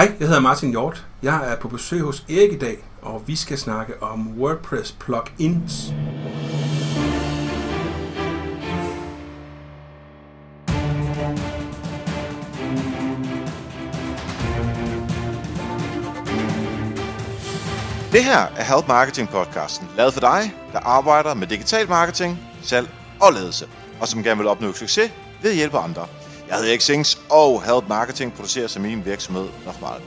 Hej, jeg hedder Martin Hjort. Jeg er på besøg hos Erik i dag, og vi skal snakke om WordPress plugins. Det her er Help Marketing podcasten, lavet for dig, der arbejder med digital marketing, salg og ledelse, og som gerne vil opnå succes ved at hjælpe andre. Jeg hedder Erik Sings, og Help Marketing producerer som min virksomhed Normal.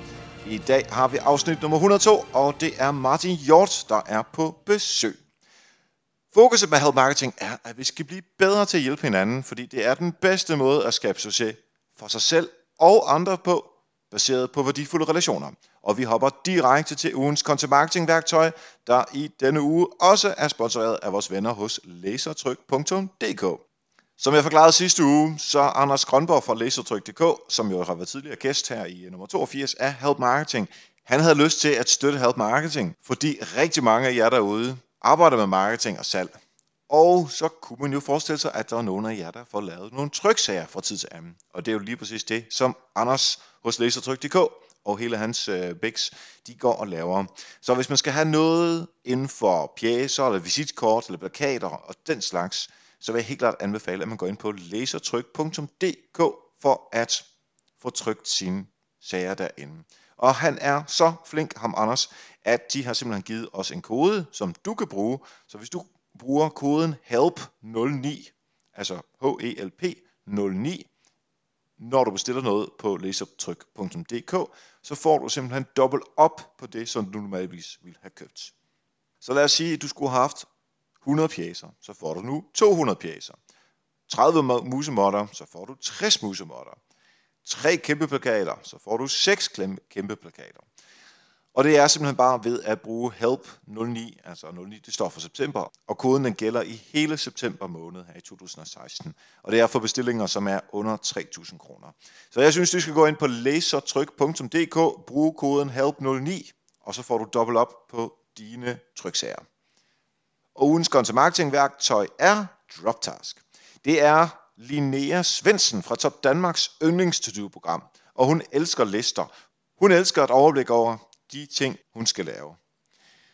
I dag har vi afsnit nummer 102, og det er Martin Hjort, der er på besøg. Fokuset med Help Marketing er, at vi skal blive bedre til at hjælpe hinanden, fordi det er den bedste måde at skabe succes for sig selv og andre på, baseret på værdifulde relationer. Og vi hopper direkte til ugens content marketing værktøj, der i denne uge også er sponsoreret af vores venner hos lasertryk.dk. Som jeg forklarede sidste uge, så Anders Grønborg fra Lasertryk.dk, som jo har været tidligere gæst her i nummer 82 af Help Marketing, han havde lyst til at støtte Help Marketing, fordi rigtig mange af jer derude arbejder med marketing og salg. Og så kunne man jo forestille sig, at der er nogen af jer, der får lavet nogle tryksager fra tid til anden. Og det er jo lige præcis det, som Anders hos Lasertryk.dk og hele hans øh, bæks, de går og laver. Så hvis man skal have noget inden for pjæser, eller visitkort, eller plakater og den slags, så vil jeg helt klart anbefale, at man går ind på lasertryk.dk for at få trykt sine sager derinde. Og han er så flink, ham Anders, at de har simpelthen givet os en kode, som du kan bruge. Så hvis du bruger koden HELP09, altså H-E-L-P 09, når du bestiller noget på lasertryk.dk, så får du simpelthen dobbelt op på det, som du normalvis ville have købt. Så lad os sige, at du skulle have haft 100 pjæser, så får du nu 200 pjæser. 30 musemotter, så får du 60 musemotter. 3 kæmpe plakater, så får du 6 kæmpe plakater. Og det er simpelthen bare ved at bruge HELP 09, altså 09, det står for september, og koden den gælder i hele september måned her i 2016. Og det er for bestillinger, som er under 3.000 kroner. Så jeg synes, du skal gå ind på lasertryk.dk, bruge koden HELP09, og så får du dobbelt op på dine tryksager. Og ugens content marketing værktøj er DropTask. Det er Linnea Svendsen fra Top Danmarks yndlings to program og hun elsker lister. Hun elsker et overblik over de ting, hun skal lave.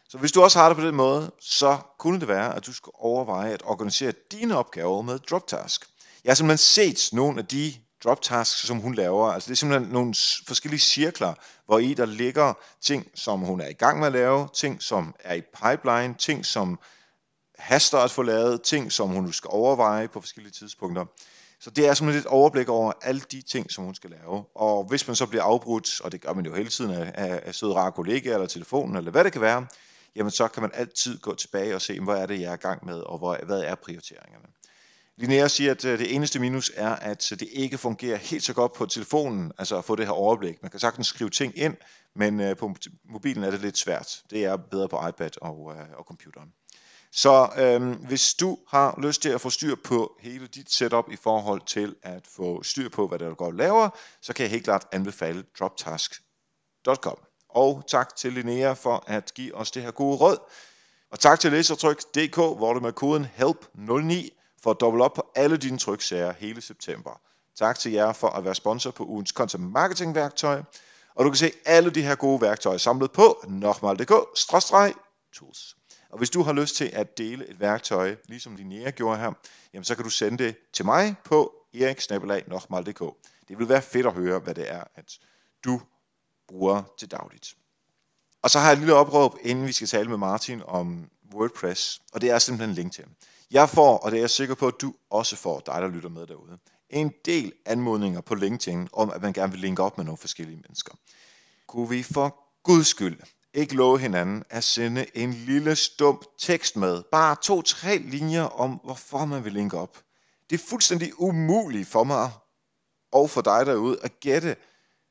Så hvis du også har det på den måde, så kunne det være, at du skal overveje at organisere dine opgaver med DropTask. Jeg har simpelthen set nogle af de DropTasks, som hun laver. Altså det er simpelthen nogle forskellige cirkler, hvor i der ligger ting, som hun er i gang med at lave, ting, som er i pipeline, ting, som haster at få lavet, ting, som hun skal overveje på forskellige tidspunkter. Så det er simpelthen et overblik over alle de ting, som hun skal lave. Og hvis man så bliver afbrudt, og det gør man jo hele tiden af, af, af søde rare kollegaer eller telefonen, eller hvad det kan være, jamen så kan man altid gå tilbage og se, hvor er det, jeg er i gang med, og hvor, hvad er prioriteringerne. Linnea siger, at øh, det eneste minus er, at det ikke fungerer helt så godt på telefonen, altså at få det her overblik. Man kan sagtens skrive ting ind, men øh, på mobilen er det lidt svært. Det er bedre på iPad og, øh, og computeren. Så øhm, hvis du har lyst til at få styr på hele dit setup i forhold til at få styr på, hvad der går laver, så kan jeg helt klart anbefale droptask.com. Og tak til Linnea for at give os det her gode råd. Og tak til Lasertryk.dk, hvor du med koden HELP09 får dobbelt op på alle dine tryksager hele september. Tak til jer for at være sponsor på ugens content marketing værktøj. Og du kan se alle de her gode værktøjer samlet på nokmal.dk-tools. Og hvis du har lyst til at dele et værktøj, ligesom Linnea gjorde her, jamen så kan du sende det til mig på eriksnabelag.dk. Det vil være fedt at høre, hvad det er, at du bruger til dagligt. Og så har jeg et lille opråb, inden vi skal tale med Martin om WordPress, og det er simpelthen LinkedIn. link til. Jeg får, og det er jeg sikker på, at du også får, dig der lytter med derude, en del anmodninger på LinkedIn om, at man gerne vil linke op med nogle forskellige mennesker. Kunne vi for guds skyld ikke love hinanden at sende en lille stump tekst med. Bare to-tre linjer om, hvorfor man vil linke op. Det er fuldstændig umuligt for mig og for dig derude at gætte,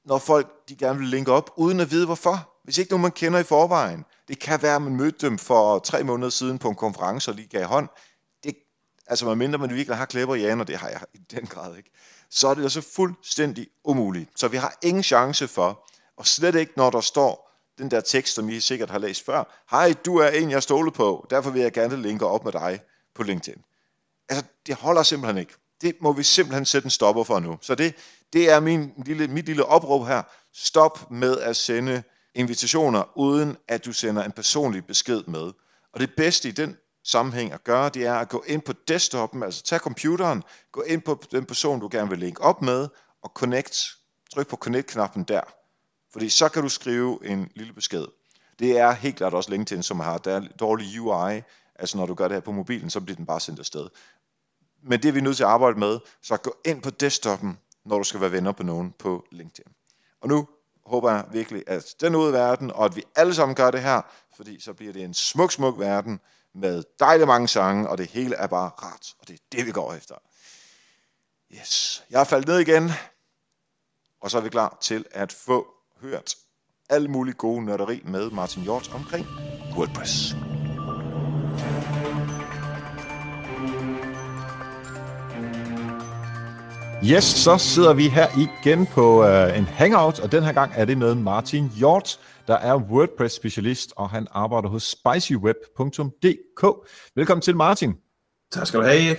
når folk de gerne vil linke op, uden at vide hvorfor. Hvis ikke nogen man kender i forvejen. Det kan være, at man mødte dem for tre måneder siden på en konference og lige gav hånd. Det, altså medmindre man virkelig har klæber i og det har jeg i den grad ikke, så er det altså fuldstændig umuligt. Så vi har ingen chance for, og slet ikke når der står den der tekst, som I sikkert har læst før. Hej, du er en, jeg stoler på, derfor vil jeg gerne linke op med dig på LinkedIn. Altså, det holder simpelthen ikke. Det må vi simpelthen sætte en stopper for nu. Så det, det er min lille, mit lille opråb her. Stop med at sende invitationer, uden at du sender en personlig besked med. Og det bedste i den sammenhæng at gøre, det er at gå ind på desktopen, altså tag computeren, gå ind på den person, du gerne vil linke op med, og connect. Tryk på connect-knappen der. Fordi så kan du skrive en lille besked. Det er helt klart også LinkedIn, som har der dårlig UI. Altså når du gør det her på mobilen, så bliver den bare sendt afsted. Men det er vi nødt til at arbejde med, så gå ind på desktopen, når du skal være venner på nogen på LinkedIn. Og nu håber jeg virkelig, at den er ude af verden, og at vi alle sammen gør det her, fordi så bliver det en smuk, smuk verden med dejlige mange sange, og det hele er bare rart, og det er det, vi går efter. Yes, jeg er faldet ned igen, og så er vi klar til at få hørt alle mulige gode nørderi med Martin Hjort omkring WordPress. Yes, så sidder vi her igen på uh, en hangout, og den her gang er det med Martin Hjort, der er WordPress-specialist, og han arbejder hos spicyweb.dk. Velkommen til, Martin. Tak skal du have,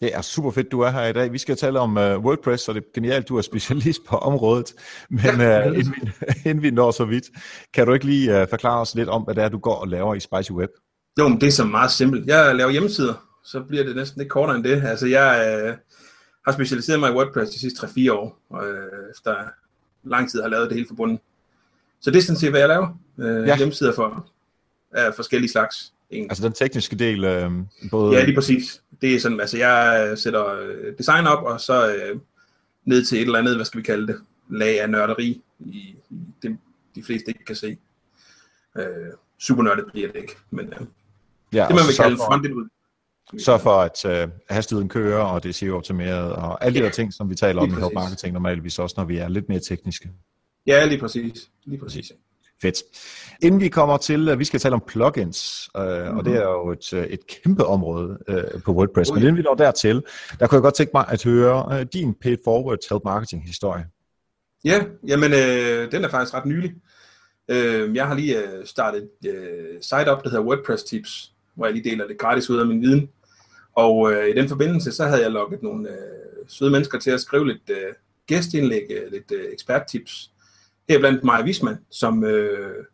Det er super fedt, du er her i dag. Vi skal tale om uh, WordPress, og det er genialt, du er specialist på området. Men uh, inden, vi, inden vi når så vidt, kan du ikke lige uh, forklare os lidt om, hvad det er, du går og laver i Spicy Web? Jo, men det er så meget simpelt. Jeg laver hjemmesider, så bliver det næsten ikke kortere end det. Altså, jeg uh, har specialiseret mig i WordPress de sidste 3-4 år, og uh, efter lang tid har lavet det hele forbundet. Så det er sådan set, hvad jeg laver. Uh, ja. Hjemmesider for uh, forskellige slags. Egentlig. Altså den tekniske del, øh, både... Ja, lige præcis. Det er sådan, altså jeg sætter design op, og så øh, ned til et eller andet, hvad skal vi kalde det, lag af nørderi, i, i det, de fleste ikke kan se. Øh, super nørdet bliver det ikke, men øh, ja, det man vil kalde frontend ud. Sørg for, at øh, hastigheden kører, og det er SEO-optimeret, og alle de ja. der ting, som vi taler om i help marketing normalvis også, når vi er lidt mere tekniske. Ja, lige præcis. Lige præcis. Fedt. Inden vi kommer til, at vi skal tale om plugins, øh, mm-hmm. og det er jo et, øh, et kæmpe område øh, på WordPress, men inden vi når dertil, der kunne jeg godt tænke mig at høre øh, din paid forward help marketing historie. Ja, jamen øh, den er faktisk ret nylig. Øh, jeg har lige øh, startet et øh, site op, der hedder WordPress Tips, hvor jeg lige deler det gratis ud af min viden. Og øh, i den forbindelse, så havde jeg lukket nogle øh, søde mennesker til at skrive lidt øh, gæstindlæg, øh, lidt øh, eksperttips det er blandt Maja Wisman, som øh,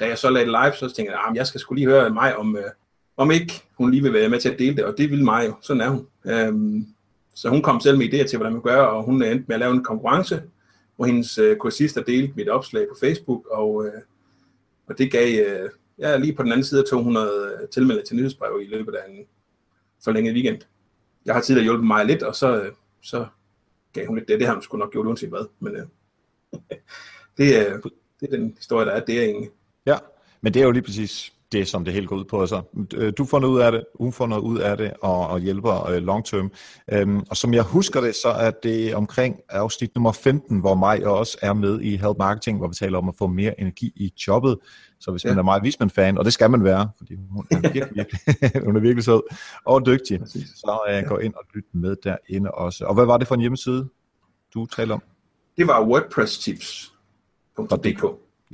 da jeg så lagde det live, så tænkte jeg, ah, at jeg skal skulle lige høre mig om, øh, om ikke hun lige vil være med til at dele det, og det ville mig jo, sådan er hun. Øhm, så hun kom selv med idéer til, hvordan man gør, og hun endte med at lave en konkurrence, hvor hendes øh, kursister delte mit opslag på Facebook, og, øh, og det gav, øh, ja, lige på den anden side 200 øh, tilmeldte til nyhedsbrev i løbet af en forlænget weekend. Jeg har tidligere hjulpet mig lidt, og så, øh, så gav hun lidt det. Det har hun sgu nok gjort uanset hvad, men øh, det, er, det er den historie, der er det egentlig. Ja, men det er jo lige præcis det, som det hele går ud på. Altså, du får noget ud af det, hun får noget ud af det, og, og hjælper uh, long term. Um, og som jeg husker det, så er det omkring afsnit nummer 15, hvor mig også er med i Help Marketing, hvor vi taler om at få mere energi i jobbet. Så hvis ja. man er meget Visman-fan, og det skal man være, fordi hun er virkelig, virkelig, hun er virkelig sød og dygtig, Præcis. så ja. gå ind og lyt med derinde også. Og hvad var det for en hjemmeside, du talte om? Det var wordpresstips.dk.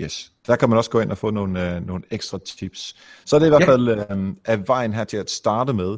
Yes. Der kan man også gå ind og få nogle, øh, nogle ekstra tips. Så er det i hvert ja. fald øh, af vejen her til at starte med.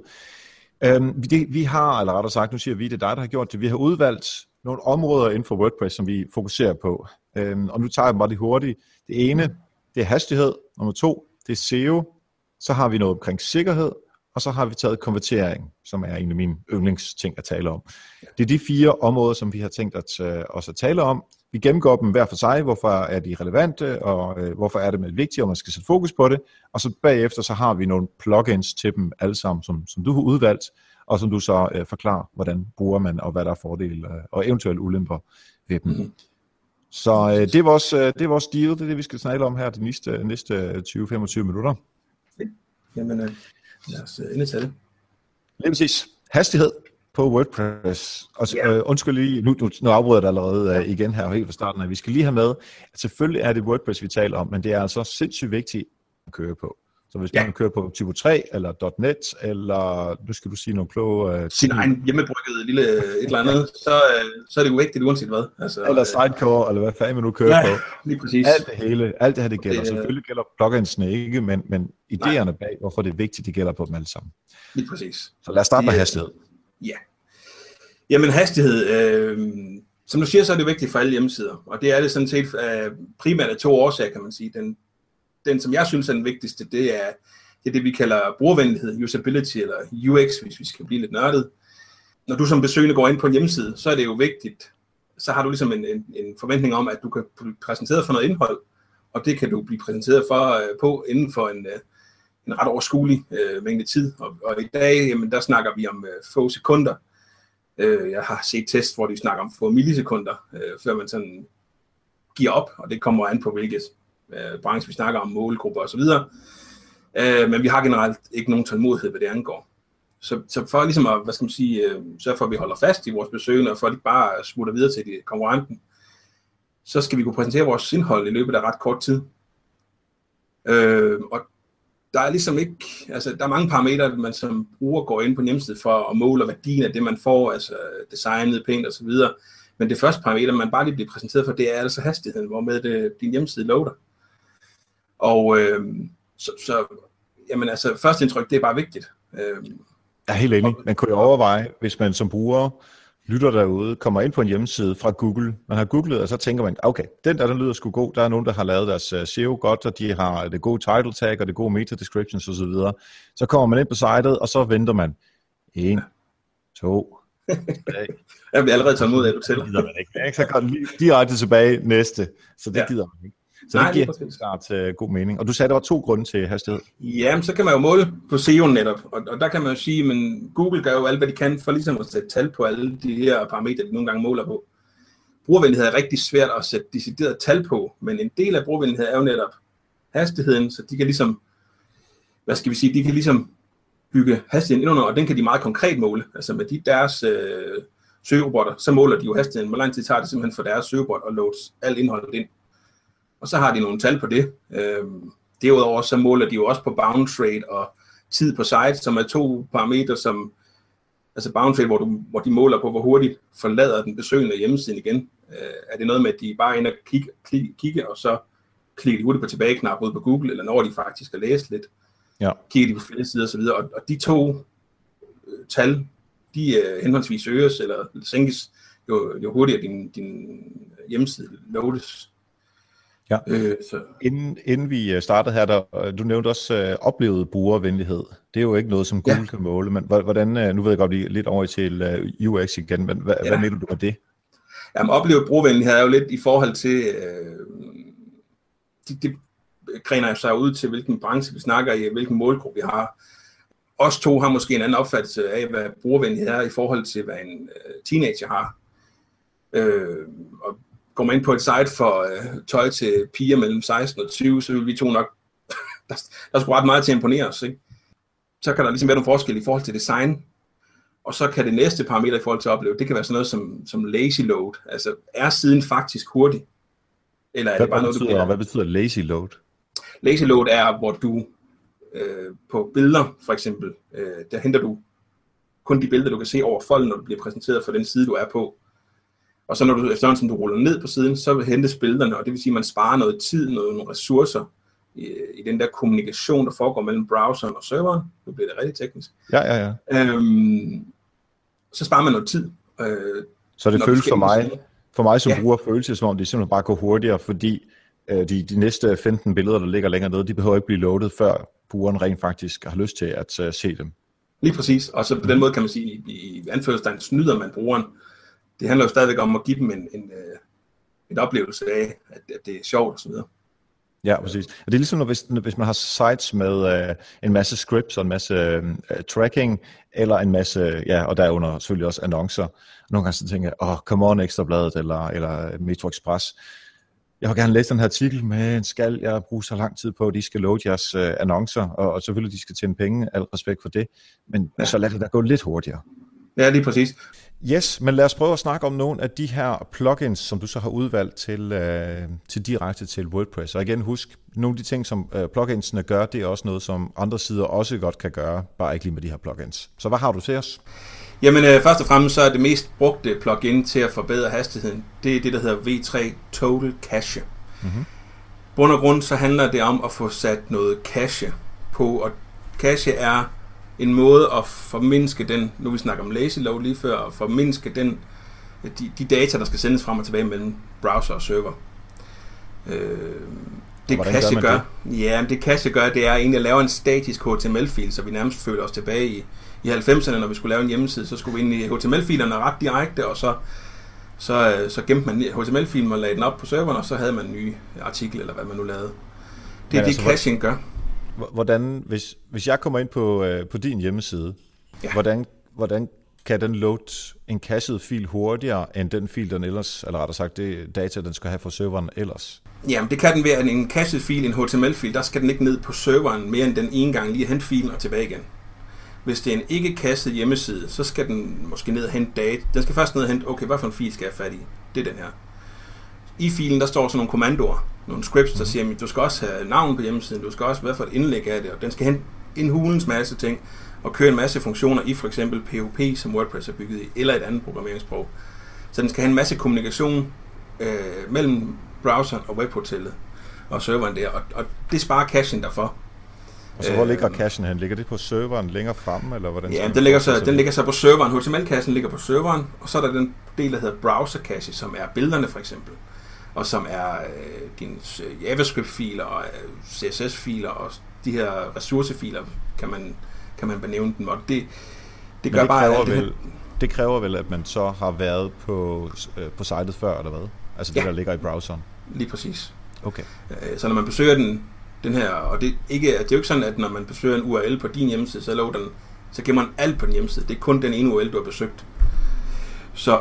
Øh, vi, vi har, eller rettere sagt, nu siger vi, det er dig, der har gjort det. Vi har udvalgt nogle områder inden for WordPress, som vi fokuserer på. Øh, og nu tager jeg bare det hurtigt. Det ene, det er hastighed. Nummer to, det er SEO. Så har vi noget omkring sikkerhed. Og så har vi taget konvertering, som er en af mine yndlingsting at tale om. Det er de fire områder, som vi har tænkt at, uh, også at tale om. Vi gennemgår dem hver for sig, hvorfor er de relevante, og uh, hvorfor er det med vigtigt, og man skal sætte fokus på det. Og så bagefter så har vi nogle plugins til dem alle sammen, som, som du har udvalgt, og som du så uh, forklarer, hvordan bruger man, og hvad der er fordele uh, og eventuelle ulemper ved dem. Mm. Så uh, det, er vores, uh, det er vores deal, det er det, vi skal snakke om her de næste, næste 20-25 minutter. Jamen, uh, lad os uh, endelig tage det. Lige præcis. Hastighed på WordPress. Og yeah. øh, undskyld lige, nu, nu, nu afbryder jeg dig allerede uh, igen her helt fra starten, at vi skal lige have med, at selvfølgelig er det WordPress, vi taler om, men det er altså sindssygt vigtigt at køre på. Så hvis ja. man kører på Typo 3, eller .NET, eller nu skal du sige noget kloge... Uh, Sin egen hjemmebrygget lille et eller andet, så, uh, så er det jo vigtigt uanset hvad. Altså, eller Sidecore, eller hvad fanden man nu kører ja, på. lige præcis. Alt det hele, alt det her det gælder. Det, Selvfølgelig gælder pluginsene ikke, men, men idéerne bag, hvorfor det er vigtigt, det gælder på dem alle sammen. Lige præcis. Så lad os starte med hastighed. Ja. Jamen hastighed, øh, som du siger, så er det vigtigt for alle hjemmesider, og det er det sådan set uh, primært af to årsager, kan man sige. Den, den, som jeg synes er den vigtigste, det er det, er det vi kalder brugervenlighed, usability eller UX, hvis vi skal blive lidt nørdet. Når du som besøgende går ind på en hjemmeside, så er det jo vigtigt, så har du ligesom en, en, en forventning om, at du kan blive præsenteret for noget indhold, og det kan du blive præsenteret for øh, på inden for en, øh, en ret overskuelig øh, mængde tid. Og, og i dag, jamen, der snakker vi om øh, få sekunder, Øh, jeg har set test, hvor de snakker om få millisekunder, øh, før man sådan giver op, og det kommer an på hvilket øh, branche vi snakker om, målgrupper osv. Øh, men vi har generelt ikke nogen tålmodighed, hvad det angår. Så, så for ligesom at, hvad skal man sige, øh, sørge for, at vi holder fast i vores besøgende, og for at de bare smutter videre til de konkurrenten, så skal vi kunne præsentere vores indhold i løbet af ret kort tid. Øh, og der er ligesom ikke, altså der er mange parametre, man som bruger går ind på hjemmesiden for at måle værdien af det, man får, altså designet pænt og så videre. Men det første parameter, man bare lige bliver præsenteret for, det er altså hastigheden, hvormed det, din hjemmeside loader. Og øh, så, så, jamen altså, første indtryk, det er bare vigtigt. Øh, jeg er helt enig. Man kunne jo overveje, hvis man som bruger lytter derude, kommer ind på en hjemmeside fra Google, man har googlet, og så tænker man, okay, den der, den lyder sgu god, der er nogen, der har lavet deres uh, SEO godt, og de har det gode title tag, og det gode meta descriptions osv. Så, så kommer man ind på sitet, og så venter man. En, to, tre. Jeg bliver allerede mod af, du tæller. Det gider man ikke. Så går den direkte tilbage næste, så det ja. gider man ikke. Så Nej, det giver helt klart uh, god mening. Og du sagde, at der var to grunde til hastighed. Ja, så kan man jo måle på SEO netop. Og, og der kan man jo sige, men Google gør jo alt, hvad de kan for ligesom at sætte tal på alle de her parametre, de nogle gange måler på. Brugervenlighed er rigtig svært at sætte decideret tal på, men en del af brugervenlighed er jo netop hastigheden, så de kan ligesom, hvad skal vi sige, de kan ligesom bygge hastigheden ind under, og den kan de meget konkret måle. Altså med de deres øh, søgerobotter, så måler de jo hastigheden. Hvor lang tid tager det simpelthen for deres søgerobot at loade alt indholdet ind og så har de nogle tal på det. Øh, derudover så måler de jo også på bounce rate og tid på site, som er to parametre, som altså bounce rate, hvor, du, hvor de måler på, hvor hurtigt forlader den besøgende hjemmesiden igen. Øh, er det noget med, at de bare ind og kigge, kigge, kigge og så klikker de hurtigt på tilbageknap ud på Google, eller når de faktisk har læst lidt, ja. kigger de på flere sider osv., og, og de to øh, tal, de øh, henholdsvis øges eller sænkes, jo, jo hurtigere din, din hjemmeside loades. Ja. Øh, så. Inden, inden vi øh, startede her, der, øh, du nævnte også øh, oplevet brugervenlighed. Det er jo ikke noget, som Google ja. kan måle, men hvordan, øh, nu ved jeg godt, vi lidt over til uh, UX igen, men hvad, ja. hvad mener du med det? Jamen, oplevet brugervenlighed er jo lidt i forhold til, øh, det, det griner sig ud til, hvilken branche vi snakker i, hvilken målgruppe vi har. Os to har måske en anden opfattelse af, hvad brugervenlighed er i forhold til, hvad en øh, teenager har. Øh, og går man ind på et site for øh, tøj til piger mellem 16 og 20, så vil vi to nok, der, der er sgu ret meget til at imponere os. Ikke? Så kan der ligesom være nogle forskelle i forhold til design, og så kan det næste parameter i forhold til at opleve, det kan være sådan noget som, som lazy load. Altså, er siden faktisk hurtig? Eller er hvad, det bare noget, betyder, du bliver... Hvad betyder lazy load? Lazy load er, hvor du øh, på billeder, for eksempel, øh, der henter du kun de billeder, du kan se over folden, når du bliver præsenteret for den side, du er på. Og så når du efterhånden som du ruller ned på siden, så hentes billederne, og det vil sige, at man sparer noget tid, noget, nogle ressourcer i, i den der kommunikation, der foregår mellem browseren og serveren. Nu bliver det rigtig teknisk. Ja, ja, ja. Øhm, så sparer man noget tid. Øh, så det føles for mig, for mig som ja. bruger føles det, som om det simpelthen bare går hurtigere, fordi øh, de, de næste 15 billeder, der ligger længere nede, de behøver ikke blive loadet, før brugeren rent faktisk har lyst til at uh, se dem. Lige præcis, og så på den måde kan man sige, i, i anførselstegn snyder man brugeren, det handler jo stadigvæk om at give dem en, en, øh, en oplevelse af, at, at det er sjovt og så videre. Ja, præcis. Og det er ligesom, når, hvis, hvis man har sites med uh, en masse scripts og en masse uh, tracking, eller en masse, ja, og derunder selvfølgelig også annoncer. Nogle gange så tænker jeg, åh, oh, come on, Ekstrabladet, eller, eller Metro Express. Jeg har gerne læst den her artikel, men skal jeg bruge så lang tid på, at de skal load jeres uh, annoncer, og, og selvfølgelig de skal tjene penge, al respekt for det, men ja. så lad det da gå lidt hurtigere. Ja, lige præcis. Yes, men lad os prøve at snakke om nogle af de her plugins, som du så har udvalgt til, øh, til direkte til WordPress. Og igen, husk, nogle af de ting, som øh, pluginsene gør, det er også noget, som andre sider også godt kan gøre, bare ikke lige med de her plugins. Så hvad har du til os? Jamen, øh, først og fremmest så er det mest brugte plugin til at forbedre hastigheden, det er det, der hedder V3 Total Cache. Mm-hmm. Bund og grund så handler det om at få sat noget cache på, og cache er en måde at formindske den, nu vi snakker om lazy load lige før, at formindske den de, de data, der skal sendes frem og tilbage mellem browser og server. Øh, det Cache gør, det? ja, det Cache gør, det er egentlig at lave en statisk HTML-fil, så vi nærmest føler os tilbage i, i 90'erne, når vi skulle lave en hjemmeside, så skulle vi ind i HTML-filerne ret direkte, og så, så, øh, så gemte man HTML-filen og lagde den op på serveren, og så havde man en ny artikel, eller hvad man nu lavede. Det er det, altså, caching gør. Hvordan, hvis, hvis jeg kommer ind på, øh, på din hjemmeside, ja. hvordan, hvordan kan den load en cached fil hurtigere end den fil, den ellers, eller rettere sagt, det data, den skal have fra serveren ellers? Jamen, det kan den ved, at en cached fil, en HTML-fil, der skal den ikke ned på serveren mere end den ene gang lige hente filen og tilbage igen. Hvis det er en ikke cached hjemmeside, så skal den måske ned og hente data. Den skal først ned og hente, okay, hvad for en fil skal jeg have fat i? Det er den her. I filen, der står sådan nogle kommandoer, nogle scripts, der mhm. siger, at du skal også have navn på hjemmesiden, du skal også, hvad for et indlæg af det, og den skal hente en hulens masse ting, og køre en masse funktioner i for eksempel PHP, som WordPress er bygget i, eller et andet programmeringssprog. Så den skal have en masse kommunikation øh, mellem browseren og webhotellet og serveren der, og, og det sparer cachen derfor. Og så hvor øh, ligger cachen hen? Ligger det på serveren længere fremme, eller hvordan? Ja, den ligger, så, den ligger så på serveren. HTML-cachen ligger på serveren, og så er der den del, der hedder browser cache, som er billederne for eksempel, og som er øh, dine øh, JavaScript-filer og øh, CSS-filer og de her ressourcefiler, kan man kan man benævne dem, og det, det gør det bare... Kræver vel, det kræver vel, at man så har været på, øh, på sitet før, eller hvad? Altså det, ja. der ligger i browseren? Lige præcis. Okay. Øh, så når man besøger den, den her, og det, ikke, det er jo ikke sådan, at når man besøger en URL på din hjemmeside, så, den, så gemmer man alt på din hjemmeside. Det er kun den ene URL, du har besøgt. Så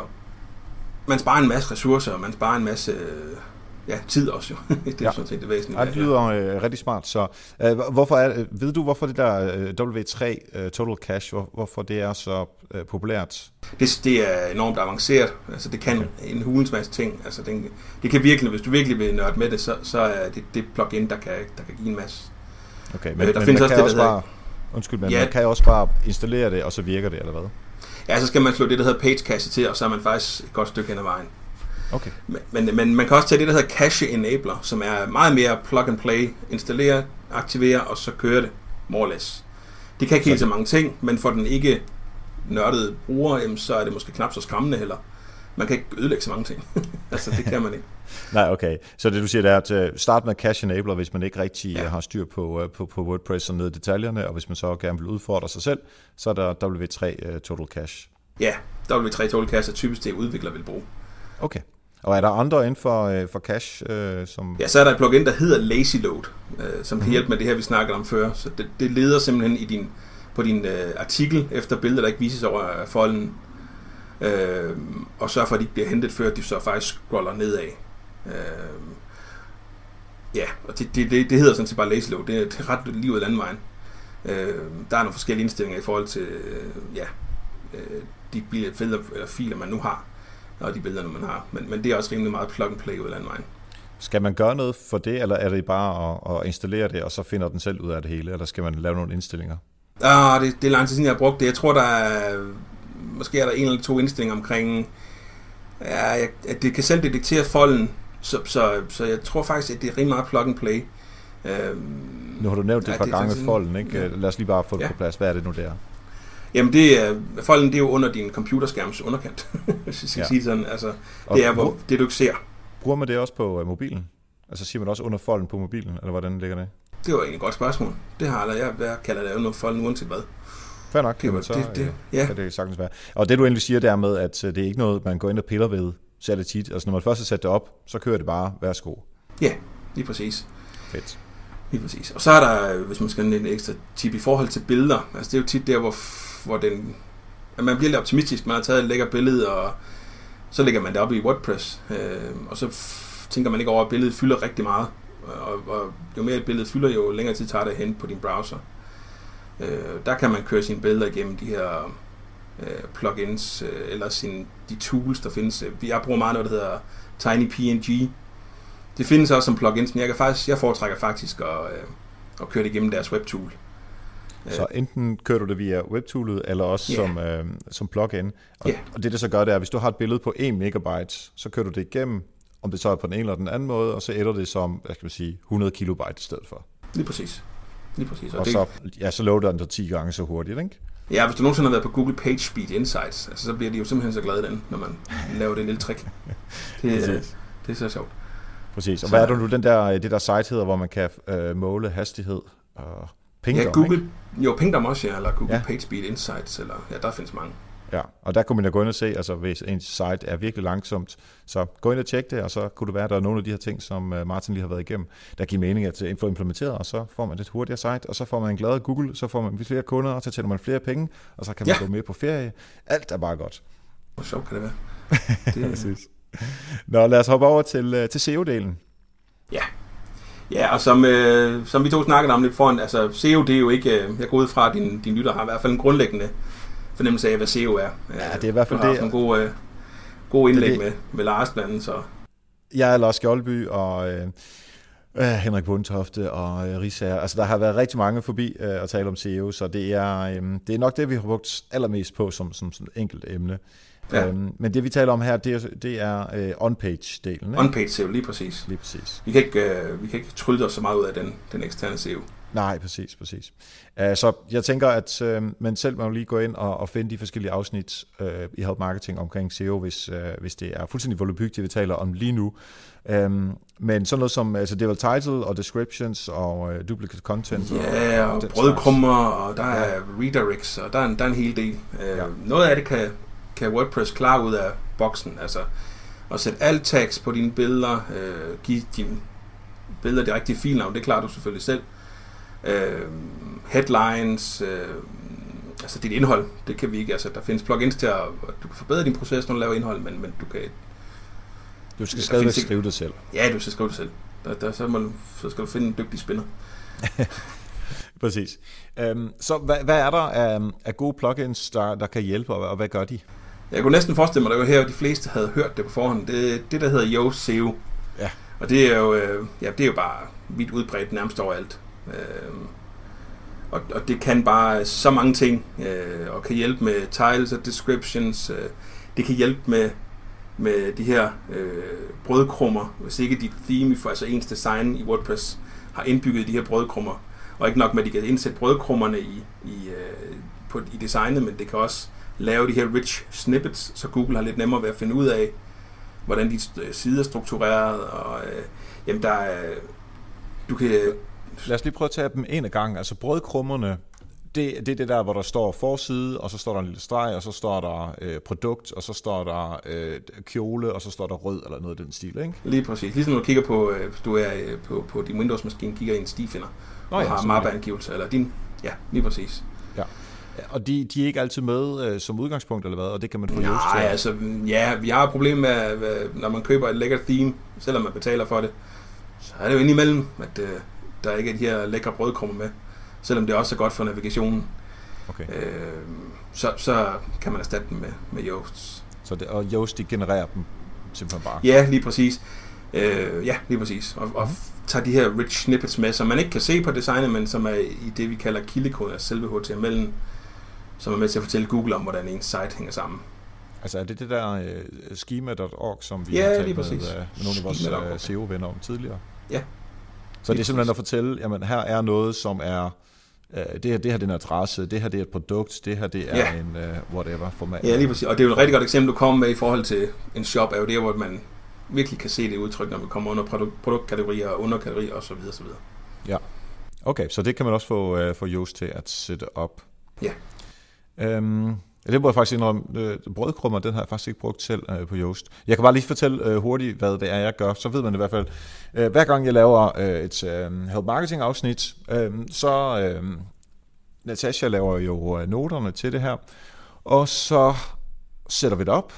man sparer en masse ressourcer, og man sparer en masse ja, tid også jo. det er ja. sådan set det væsentlige. Ja, det lyder øh, rigtig smart. Så øh, hvorfor er, ved du, hvorfor det der øh, W3 øh, Total Cache, hvor, hvorfor det er så øh, populært? Det, det er enormt avanceret. Altså, det kan okay. en hulens masse ting. Altså, det, det kan virkelig, hvis du virkelig vil nørde med det, så, så er det det plugin, der kan, der kan give en masse. Okay, men, øh, der men findes også det, også bare, Undskyld, men ja, man kan også bare installere det, og så virker det, eller hvad? Ja, så skal man slå det, der hedder page cache til, og så er man faktisk et godt stykke hen ad vejen. Okay. Men, men, men man kan også tage det, der hedder Cache Enabler, som er meget mere plug and play. Installere, aktivere, og så køre det, more or less. Det kan ikke helt så mange ting, men for den ikke nørdede bruger, så er det måske knap så skræmmende heller. Man kan ikke ødelægge så mange ting. altså, det kan man ikke. Nej, okay. Så det du siger, det er at øh, starte med Cache Enabler, hvis man ikke rigtig ja. har styr på, øh, på, på WordPress og ned i detaljerne, og hvis man så gerne vil udfordre sig selv, så er der W3 uh, Total Cache. Ja, W3 Total Cache er typisk det, udvikler vil bruge. Okay. Og er der andre inden for, øh, for cache? Øh, som... Ja, så er der et plugin, der hedder Lazy Load, øh, som kan mhm. hjælpe med det her, vi snakkede om før. Så det, det leder simpelthen i din, på din øh, artikel efter billeder, der ikke vises over øh, folden, øh, og sørger for, at de ikke bliver hentet, før de så faktisk scroller nedad. Øh, ja, og det, det, det, det hedder sådan set bare Lazy Load. Det, det er ret af landvejen. Øh, der er nogle forskellige indstillinger i forhold til øh, ja, øh, de billeder, eller filer, man nu har og de billeder, man har. Men, men det er også rimelig meget plug and play ud af vejen. Skal man gøre noget for det, eller er det bare at, at installere det, og så finder den selv ud af det hele, eller skal man lave nogle indstillinger? Ah, det, det er lang tid siden, jeg har brugt det. Jeg tror, der er, måske er der en eller to indstillinger omkring, ja, at det kan selv detektere folden, så, så, så jeg tror faktisk, at det er rimelig meget plug and play. Øhm, nu har du nævnt det et par gange folden, ikke? Ja. Lad os lige bare få det ja. på plads. Hvad er det nu der? Jamen, det er, folden det er jo under din computerskærms underkant, hvis jeg skal ja. sige sådan. Altså, det er, hvor, det du ikke ser. Bruger man det også på uh, mobilen? Altså siger man også under folden på mobilen, eller hvordan ligger det? Det var egentlig et godt spørgsmål. Det har jeg, jeg kalder det under folden uanset hvad. Fair nok, det, var, så, det, det, ja. Kan det sagtens være. Og det du egentlig siger, det er med, at øh, det er ikke noget, man går ind og piller ved det tit. Altså når man først har sat det op, så kører det bare, værsgo. Ja, lige præcis. Fedt. Lige præcis. Og så er der, hvis man skal en ekstra tip i forhold til billeder. Altså det er jo tit der, hvor hvor den, at man bliver lidt optimistisk. Man har taget et lækker billede, og så lægger man det op i WordPress, øh, og så tænker man ikke over, at billedet fylder rigtig meget. Og, og jo mere et billede fylder, jo længere tid tager det hen på din browser. Øh, der kan man køre sine billeder igennem de her øh, plugins, øh, eller sin, de tools, der findes. Jeg bruger meget noget, der hedder TinyPNG. Det findes også som plugins, men jeg, kan faktisk, jeg foretrækker faktisk at, øh, at køre det igennem deres webtool. Så enten kører du det via webtoolet, eller også yeah. som, øh, som plugin. Og, yeah. og det, det så gør, det er, at hvis du har et billede på 1 megabyte, så kører du det igennem, om det så er på den ene eller den anden måde, og så ændrer det som, hvad skal man sige, 100 kilobyte i stedet for. Lige præcis. Lige præcis. Og, og det... så, ja, så loader den så 10 gange så hurtigt, ikke? Ja, hvis du nogensinde har været på Google PageSpeed Insights, altså, så bliver de jo simpelthen så glade den, når man laver det lille trick. Det, øh, det er så sjovt. Præcis. Og så, hvad er det nu, den der, det der site hedder, hvor man kan øh, måle hastighed og pingdom, Ja, Google, ikke? jo, pingdom også, ja, eller Google ja. PageSpeed Insights, eller ja, der findes mange. Ja, og der kunne man jo gå ind og se, altså hvis ens site er virkelig langsomt, så gå ind og tjek det, og så kunne det være, at der er nogle af de her ting, som øh, Martin lige har været igennem, der giver mening at få implementeret, og så får man et hurtigere site, og så får man en glad Google, så får man flere kunder, og så tjener man flere penge, og så kan man ja. gå med på ferie. Alt er bare godt. Hvor sjovt kan det være. Det er... Nå, lad os hoppe over til, øh, til SEO-delen. Ja. Ja, og som, øh, som vi to snakkede om lidt foran, altså SEO, det er jo ikke, øh, jeg går ud fra, at din, din lytter har i hvert fald en grundlæggende fornemmelse af, hvad SEO er. Ja, det er i hvert fald det. Nogle gode, øh, gode indlæg det, det. med, med Lars blandt andet, så... Jeg er Lars Skjoldby, og øh, øh, Henrik Bundtofte og øh, Risager. Altså, der har været rigtig mange forbi øh, at tale om SEO, så det er, øh, det er nok det, vi har brugt allermest på som, som, som enkelt emne. Ja. Øhm, men det vi taler om her, det er, det er øh, on-page-delen. On-page SEO, lige præcis. Lige præcis. Vi kan ikke, øh, vi kan ikke trylle os så meget ud af den, den eksterne SEO. Nej, præcis, præcis. Uh, så jeg tænker, at uh, man selv må lige gå ind og, og finde de forskellige afsnit uh, i Help Marketing omkring SEO, hvis, uh, hvis det er fuldstændig volapyk, det vi taler om lige nu. Um, men sådan noget som, altså det er vel title og descriptions og duplicate content. Ja, og, og, og brødkrummer, og der er redirects, og der er en, der er en hel del. Ja. Noget af det kan, kan WordPress klare ud af boksen, altså at sætte alt tags på dine billeder, give dine billeder det rigtige filnavn, det klarer du selvfølgelig selv øh, headlines, øh, altså dit indhold, det kan vi ikke, altså der findes plugins til at, du kan forbedre din proces, når du laver indhold, men, men du kan... Du skal stadigvæk skrive det selv. Ja, du skal skrive det selv. Der, der, så, må, så skal du finde en dygtig spinner. Præcis. Um, så hvad, hvad er der af, af gode plugins, der, der kan hjælpe, og, og hvad gør de? Jeg kunne næsten forestille mig, at det var her, de fleste havde hørt det på forhånd. Det, det der hedder Yo SEO. Ja. Og det er jo, øh, ja, det er jo bare vidt udbredt nærmest overalt. Øh, og, og det kan bare så mange ting, øh, og kan hjælpe med titles og descriptions. Øh, det kan hjælpe med, med de her øh, brødkrummer, hvis ikke dit theme, for altså ens design i WordPress, har indbygget de her brødkrummer. Og ikke nok med, at de kan indsætte brødkrummerne i, i, øh, på, i designet, men det kan også lave de her rich snippets, så Google har lidt nemmere ved at finde ud af, hvordan de øh, sider er struktureret, og øh, jamen der er, du kan Lad os lige prøve at tage dem en af gangen. Altså brødkrummerne, det, det er det der, hvor der står forside, og så står der en lille streg, og så står der øh, produkt, og så står der øh, kjole, og så står der rød, eller noget af den stil, ikke? Lige præcis. Ligesom når du kigger på, øh, hvis du er øh, på, på din Windows-maskine, kigger i en stifinder, Nå, og ja, har mappeangivelse, eller din, ja, lige præcis. Ja. Og de, de er ikke altid med øh, som udgangspunkt, eller hvad? Og det kan man få Nej, til? Nej, altså, ja, vi har et problem med, når man køber et lækkert theme, selvom man betaler for det, så er det jo indimellem, at øh, der ikke er de her lækre brødkrummer med, selvom det også er godt for navigationen. Okay. Øh, så, så kan man erstatte dem med, med Yoast. Så det, og Yoast, de genererer dem simpelthen bare? Ja, lige præcis. Øh, ja, lige præcis. Og, og mm-hmm. tager de her rich snippets med, som man ikke kan se på designet, men som er i det, vi kalder kildekoden af selve HTML'en, som er med til at fortælle Google om, hvordan en site hænger sammen. Altså er det det der uh, schema.org, som vi ja, har talt med, uh, med nogle af vores SEO-venner om tidligere? Ja, så det er simpelthen at fortælle, jamen her er noget, som er, øh, det, her, det her det er en adresse, det her det er et produkt, det her det er ja. en uh, whatever format. Ja, lige præcis. Og det er jo et rigtig godt eksempel, du kommer med i forhold til en shop, er jo der, hvor man virkelig kan se det udtryk, når vi kommer under produkt, produktkategorier og underkategorier osv. osv. Ja, okay, så det kan man også få, uh, få Yoast til at sætte op. Ja. Øhm, Ja, det må jeg faktisk indrømme. Øh, brødkrummer, den har jeg faktisk ikke brugt selv øh, på Yoast. Jeg kan bare lige fortælle øh, hurtigt, hvad det er, jeg gør. Så ved man i hvert fald. Øh, hver gang jeg laver øh, et øh, help marketing afsnit, øh, så øh, Natasha laver jo øh, noterne til det her. Og så sætter vi det op,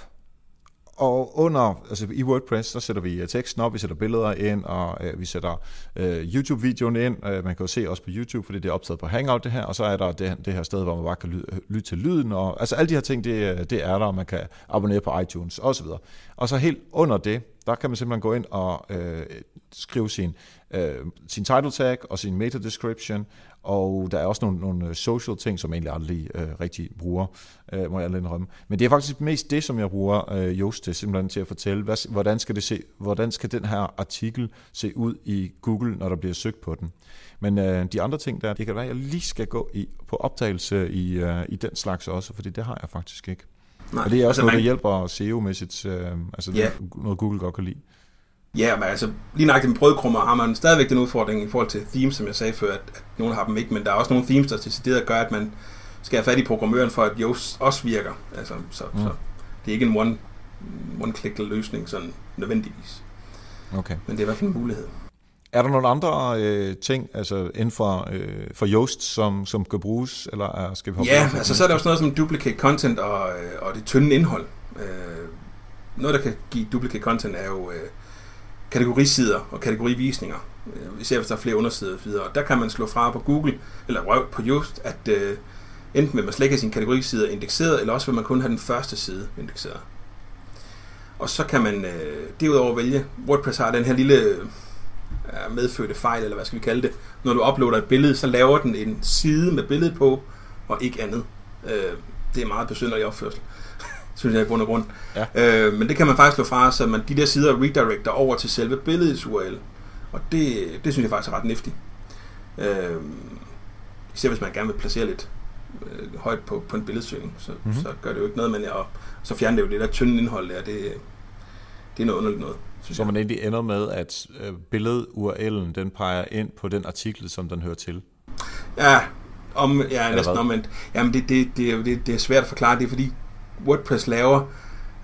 og under, altså i WordPress, der sætter vi øh, teksten op, vi sætter billeder ind, og øh, vi sætter øh, YouTube-videoen ind. Øh, man kan jo se også på YouTube, fordi det er optaget på Hangout det her, og så er der det, det her sted, hvor man bare kan lytte, lytte til lyden, og altså alle de her ting, det, øh, det er der, og man kan abonnere på iTunes osv. Og så helt under det, der kan man simpelthen gå ind og øh, skrive sin, øh, sin title tag og sin meta description, og der er også nogle, nogle social ting, som jeg egentlig aldrig øh, rigtig bruger, øh, må jeg indrømme. Men det er faktisk mest det, som jeg bruger øh, Yoast til, simpelthen til at fortælle, hvad, hvordan, skal det se, hvordan skal den her artikel se ud i Google, når der bliver søgt på den. Men øh, de andre ting der, det kan være, at jeg lige skal gå i, på optagelse i, øh, i den slags også, fordi det har jeg faktisk ikke. Nej, og det er også altså noget, man... der hjælper SEO-mæssigt, øh, altså yeah. noget Google godt kan lide. Ja, men altså lige nøjagtigt med brødkrummer har man stadigvæk den udfordring i forhold til themes, som jeg sagde før, at, at nogle har dem ikke, men der er også nogle themes, der decideret gør, at man skal have fat i programmøren for, at Yoast også virker. Altså, så, mm. så det er ikke en one, one-click løsning sådan nødvendigvis. Okay. Men det er i hvert fald en mulighed. Er der nogle andre øh, ting, altså inden for, øh, for Yoast, som, som kan bruges, eller er, skal vi hoppe Ja, altså så er der også noget som duplicate content og, øh, og det tynde indhold. Øh, noget, der kan give duplicate content, er jo øh, kategorisider og kategorivisninger. Øh, især hvis der er flere undersider og videre. Og der kan man slå fra på Google, eller røv på Just, at øh, enten vil man slet ikke have sine kategorisider indekseret, eller også vil man kun have den første side indekseret. Og så kan man øh, derudover vælge, WordPress har den her lille øh, medfødte fejl, eller hvad skal vi kalde det. Når du uploader et billede, så laver den en side med billede på, og ikke andet. Øh, det er meget besynderlig opførsel, synes jeg i bund og grund. Ja. Øh, men det kan man faktisk slå fra, så man de der sider redirecter over til selve billedets URL. Og det, det synes jeg faktisk er ret niftigt. Øh, især hvis man gerne vil placere lidt øh, højt på, på en billedsøgning, så, mm-hmm. så gør det jo ikke noget, men jeg, så fjerner det jo det der tynde indhold der, det, det er noget underligt noget. Så man egentlig ender med, at øh, billed-URL'en, den peger ind på den artikel, som den hører til. Ja, om, ja næsten omvendt. Jamen, det, det, det, det, det er svært at forklare. Det er fordi WordPress laver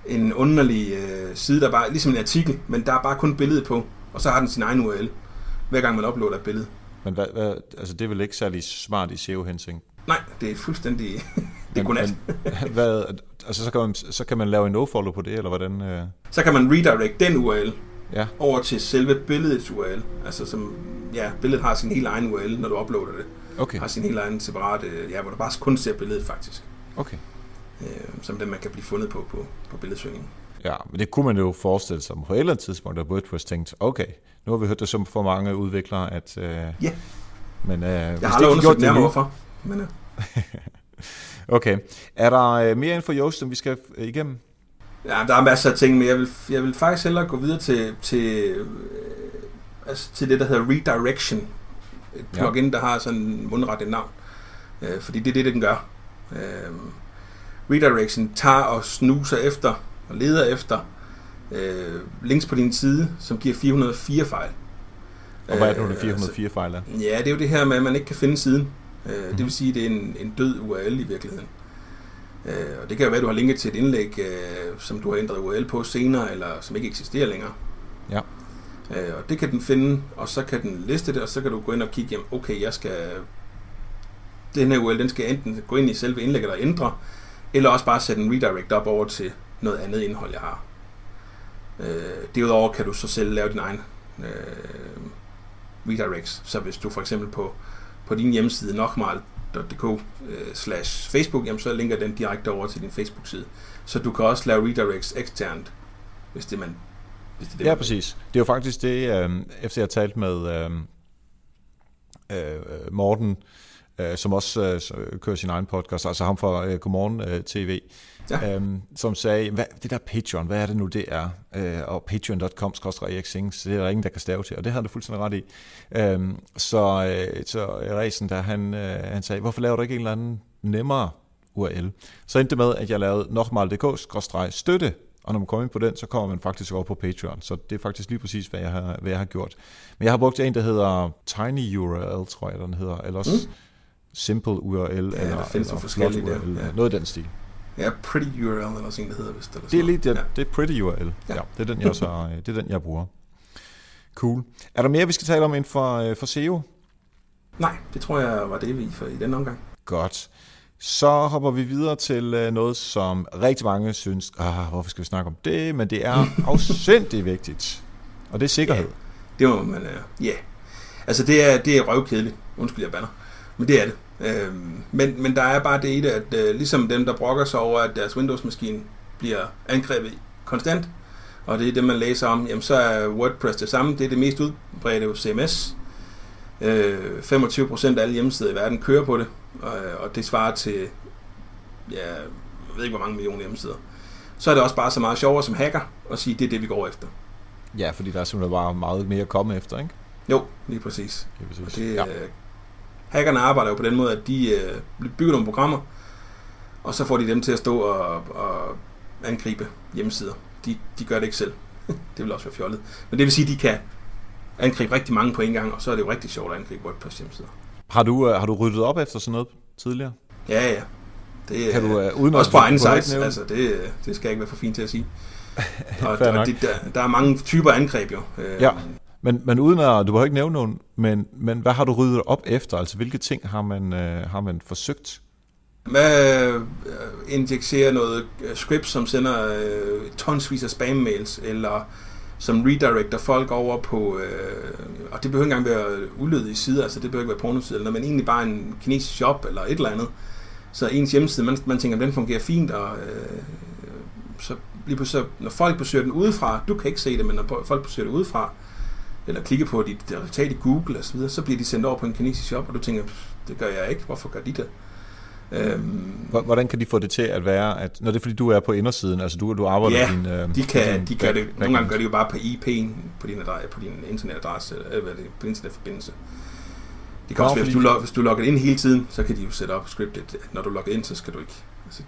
en underlig øh, side, der bare, ligesom en artikel, men der er bare kun billedet på, og så har den sin egen URL, hver gang man uploader et billede. Men hvad, hvad, altså det er vel ikke særlig smart i SEO-hensyn? Nej, det er fuldstændig... det er godnat. hvad, altså så kan, man, så kan man lave en nofollow på det, eller hvordan? Øh? Så kan man redirect den URL ja. over til selve billedets URL. Altså som, ja, billedet har sin helt egen URL, når du uploader det. Okay. Har sin helt egen separate, ja, hvor du bare kun ser billedet faktisk. Okay. Øh, som den man kan blive fundet på på, på billedsøgningen. Ja, men det kunne man jo forestille sig på et eller andet tidspunkt, at WordPress tænkt, okay, nu har vi hørt det som for mange udviklere, at... Øh, ja. Men, øh, jeg har aldrig undersøgt nærmere, hvorfor. Men, øh. okay. Er der øh, mere info Yoast, som vi skal igennem? Ja, der er masser af ting, men jeg vil, jeg vil faktisk hellere gå videre til, til, øh, altså til det, der hedder Redirection. Et plugin, ja. der har sådan en mundrettet navn. Øh, fordi det er det, den gør. Øh, Redirection tager og snuser efter og leder efter øh, links på din side, som giver 404 fejl. Og hvad er det nu, det 404 fejl er? Ja, det er jo det her med, at man ikke kan finde siden. Øh. Det vil sige, at det er en, en død URL i virkeligheden. Øh, og det kan jo være, at du har linket til et indlæg, øh, som du har ændret URL på senere, eller som ikke eksisterer længere. Ja. Øh, og det kan den finde, og så kan den liste det, og så kan du gå ind og kigge, jamen, okay, jeg skal... Den her URL, den skal enten gå ind i selve indlægget og ændre, eller også bare sætte en redirect op over til noget andet indhold, jeg har. Øh, derudover kan du så selv lave din egen øh, redirects. Så hvis du for eksempel på på din hjemmeside nokmal.dk uh, slash Facebook, jamen så linker den direkte over til din Facebook-side. Så du kan også lave redirects eksternt, hvis det man hvis det, det Ja, præcis. Det er jo faktisk det, øh, efter jeg har talt med øh, øh, Morten, øh, som også øh, kører sin egen podcast, altså ham fra øh, Godmorgen øh, TV, ja. øhm, som sagde, hvad, det der Patreon, hvad er det nu, det er? Øh, og patreon.com Erik Sings, det er der ingen, der kan stave til, og det havde du fuldstændig ret i. Øhm, så, øh, så Resen, der han, øh, han sagde, hvorfor laver du ikke en eller anden nemmere URL? Så endte det med, at jeg lavede nokmal.dk-støtte, og når man kommer ind på den, så kommer man faktisk over på Patreon. Så det er faktisk lige præcis, hvad jeg har, hvad jeg har gjort. Men jeg har brugt en, der hedder Tiny URL, tror jeg, den hedder. Eller også mm. Simple URL, ja, eller, findes eller forskellige der. Ja. Noget af den stil. Ja, Pretty URL eller sådan, det hedder vist. Eller det er lige det, ja. det er Pretty URL. Ja. ja. det er den, jeg så, det er den, jeg bruger. Cool. Er der mere, vi skal tale om inden for, øh, for SEO? Nej, det tror jeg var det, vi for i den omgang. Godt. Så hopper vi videre til øh, noget, som rigtig mange synes, ah, hvorfor skal vi snakke om det? Men det er afsindig vigtigt. Og det er sikkerhed. Ja, det må man, ja. Yeah. Altså det er, det er røvkedeligt. Undskyld, jeg banner. Men det er det. Øh, men, men der er bare det i det, at øh, ligesom dem, der brokker sig over, at deres Windows-maskine bliver angrebet konstant, og det er det, man læser om, jamen så er WordPress det samme. Det er det mest udbredte CMS. Øh, 25% af alle hjemmesider i verden kører på det, og, og det svarer til, ja, jeg ved ikke hvor mange millioner hjemmesider. Så er det også bare så meget sjovere som hacker at sige, det er det, vi går efter. Ja, fordi der er simpelthen bare meget mere at komme efter, ikke? Jo, lige præcis. Lige præcis. Og det, ja. øh, hackerne arbejder jo på den måde, at de øh, bygger nogle programmer, og så får de dem til at stå og, og angribe hjemmesider. De, de gør det ikke selv. det vil også være fjollet. Men det vil sige, at de kan angribe rigtig mange på en gang, og så er det jo rigtig sjovt at angribe WordPress hjemmesider. Har du, uh, har du ryddet op efter sådan noget tidligere? Ja, ja. Det, Kan du, øh, uh, uden også på egen sites, altså det, øh, det skal jeg ikke være for fint til at sige. og, og det, der, der er mange typer angreb jo. Øh, Ja. Men, men uden at, du behøver ikke nævne nogen, men, men hvad har du ryddet op efter? Altså hvilke ting har man, øh, har man forsøgt? Man øh, indekserer noget øh, script, som sender øh, tonsvis af spam-mails, eller som redirecter folk over på, øh, og det behøver ikke engang være ulydige sider, altså det behøver ikke være pornosider, eller noget, men egentlig bare en kinesisk shop, eller et eller andet. Så ens hjemmeside, man, man tænker, den fungerer fint, og øh, så lige pludselig, når folk besøger den udefra, du kan ikke se det, men når folk besøger det udefra, eller klikker på dit resultat i Google og så videre, så bliver de sendt over på en kinesisk shop, og du tænker, "Pff, det gør jeg ikke, hvorfor gør de det? Øhm, Hvor- Hvordan kan de få det til at være, at når det er fordi du er på indersiden, altså du, du arbejder Ja, din... øh, De, kan, din de gør det, nogle gange gør de jo bare på IP'en på din, adresse, på din internetadresse, eller hvad er det, på internetforbindelse. Det kan Nå, også være, hvis du, fordi- log, hvis du logger ind hele tiden, så kan de jo sætte op scriptet, at når du logger ind, så skal du ikke. Altså,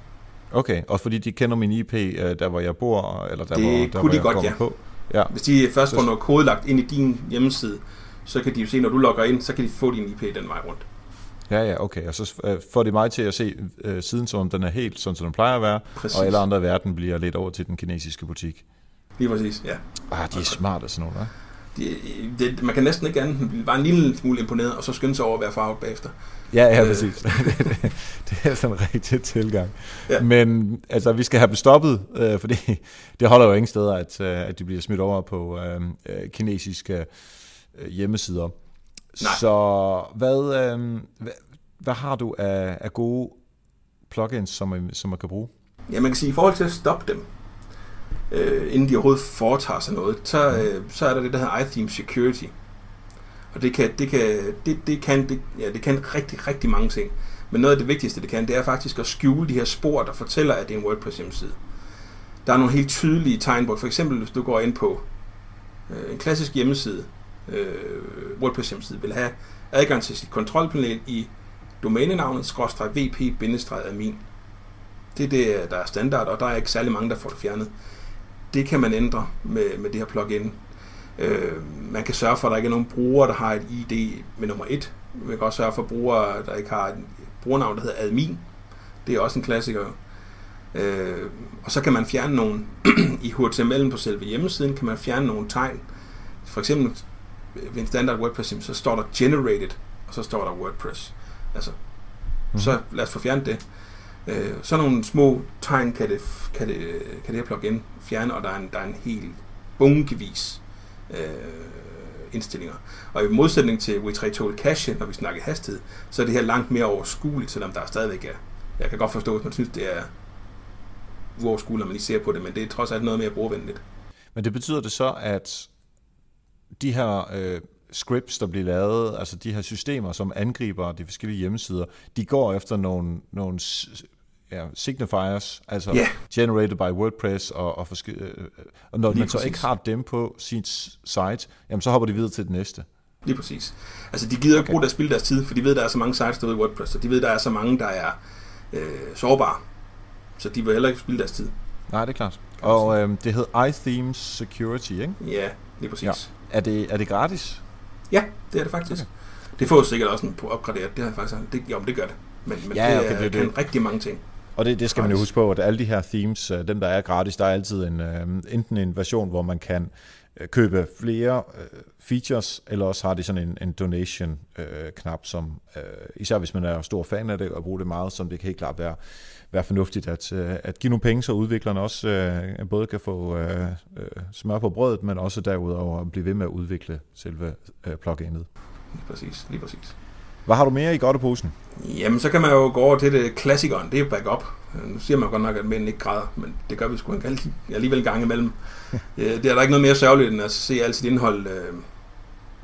Okay, og fordi de kender min IP, øh, der hvor jeg bor, eller der Det hvor, der, kunne hvor de jeg godt, ja. på. Ja, hvis de først får noget kode lagt ind i din hjemmeside, så kan de jo se, når du logger ind, så kan de få din IP den vej rundt. ja, ja, okay. Og så øh, får de mig til at se øh, siden, som om den er helt, sådan som den plejer at være, Præcis. og alle andre i verden bliver lidt over til den kinesiske butik. Lige præcis, ja. Ah, de er smarte sådan nogle, hva'? Det, det, man kan næsten ikke andet, end bare en lille smule imponeret, og så skynde sig over at være farvet bagefter. Ja, ja, Øh. præcis. det er sådan en rigtig tilgang. Ja. Men altså, vi skal have dem stoppet, øh, fordi det holder jo ingen steder, at, øh, at de bliver smidt over på øh, øh, kinesiske øh, hjemmesider. Nej. Så hvad, øh, hvad, hvad har du af, af gode plugins, som man, som man kan bruge? Ja, man kan sige, i forhold til at stoppe dem, øh, inden de overhovedet foretager sig noget, så, øh, så er der det, der hedder iTheme Security. Og det kan, det kan, det, det kan, det, ja, det kan rigtig, rigtig mange ting. Men noget af det vigtigste, det kan, det er faktisk at skjule de her spor, der fortæller, at det er en WordPress hjemmeside. Der er nogle helt tydelige tegn hvor for eksempel hvis du går ind på øh, en klassisk hjemmeside, øh, WordPress hjemmeside, vil have adgang til sit kontrolpanel i domænenavnet, vp-admin. Det er det, der er standard, og der er ikke særlig mange, der får det fjernet. Det kan man ændre med, med det her plugin. Øh, man kan sørge for, at der ikke er nogen brugere, der har et ID med nummer 1. Man kan også sørge for brugere, der ikke har et brugernavn, der hedder admin. Det er også en klassiker. Øh, og så kan man fjerne nogle, i HTML'en på selve hjemmesiden, kan man fjerne nogle tegn. For eksempel ved en standard WordPress, så står der generated, og så står der WordPress. Altså, mm-hmm. så lad os få fjernet det. Øh, sådan nogle små tegn kan det, kan det, kan det her plugin fjerne, og der er en, der er en hel bunkevis øh, indstillinger. Og i modsætning til W3 Cache, når vi snakker hastighed, så er det her langt mere overskueligt, selvom der stadigvæk er. Jeg kan godt forstå, hvis man synes, det er uoverskueligt, når man lige ser på det, men det er trods alt noget mere brugervenligt. Men det betyder det så, at de her øh, scripts, der bliver lavet, altså de her systemer, som angriber de forskellige hjemmesider, de går efter nogle, nogle ja, signifiers, altså Ja. generated by WordPress, og, og, forske- øh, og når Lige man så præcis. ikke har dem på sin site, jamen så hopper de videre til det næste. Lige præcis. Altså, de gider ikke Okay. bruge deres spil deres tid, for de ved, der er så mange sites derude i WordPress, og de ved, der er så mange, der er øh, sårbare. Så de vil heller ikke spille deres tid. Nej, det er klart. Og øh, det hedder iThemes Security, ikke? Ja, lige præcis. Ja. Er det, er det gratis? ja det er det faktisk. Okay. Det får sikkert også en på opgraderet. Det har jeg faktisk det, jo, det gør det. Men, men Ja, det, okay, er, det er kan det. rigtig mange ting. Og det, det skal man jo huske på, at alle de her themes, øh, dem der er gratis, der er altid en, øh, enten en version, hvor man kan øh, købe flere øh, features, eller også har de sådan en, en donation-knap, som øh, især hvis man er stor fan af det og bruger det meget, som det kan helt klart være, være fornuftigt at, øh, at give nogle penge, så udviklerne også øh, både kan få øh, smør på brødet, men også derudover blive ved med at udvikle selve øh, pluginet. Lige præcis, lige præcis. Hvad har du mere i godteposen? Jamen, så kan man jo gå over til det klassikeren, det er backup. Nu siger man godt nok, at mænd ikke græder, men det gør vi sgu alligevel gang imellem. det er der ikke noget mere sørgeligt, end at se alt sit indhold øh,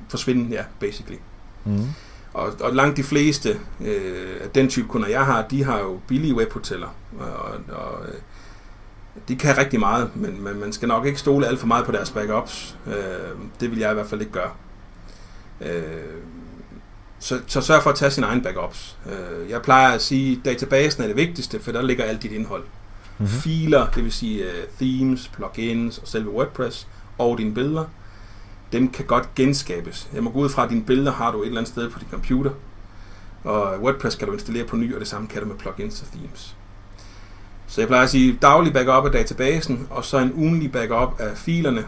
forsvinde, ja, basically. Mm. Og, og langt de fleste øh, af den type kunder, jeg har, de har jo billige webhoteller. Og, og øh, de kan rigtig meget, men, men man skal nok ikke stole alt for meget på deres backups. Øh, det vil jeg i hvert fald ikke gøre. Øh, så, så sørg for at tage sine egne backups. Øh, jeg plejer at sige, at databasen er det vigtigste, for der ligger alt dit indhold. Mm-hmm. Filer, det vil sige uh, themes, plugins og selve WordPress og dine billeder, dem kan godt genskabes. Jeg må gå ud fra, at dine billeder har du et eller andet sted på din computer, og WordPress kan du installere på ny, og det samme kan du med plugins og themes. Så jeg plejer at sige daglig backup af databasen, og så en ugenlig backup af filerne.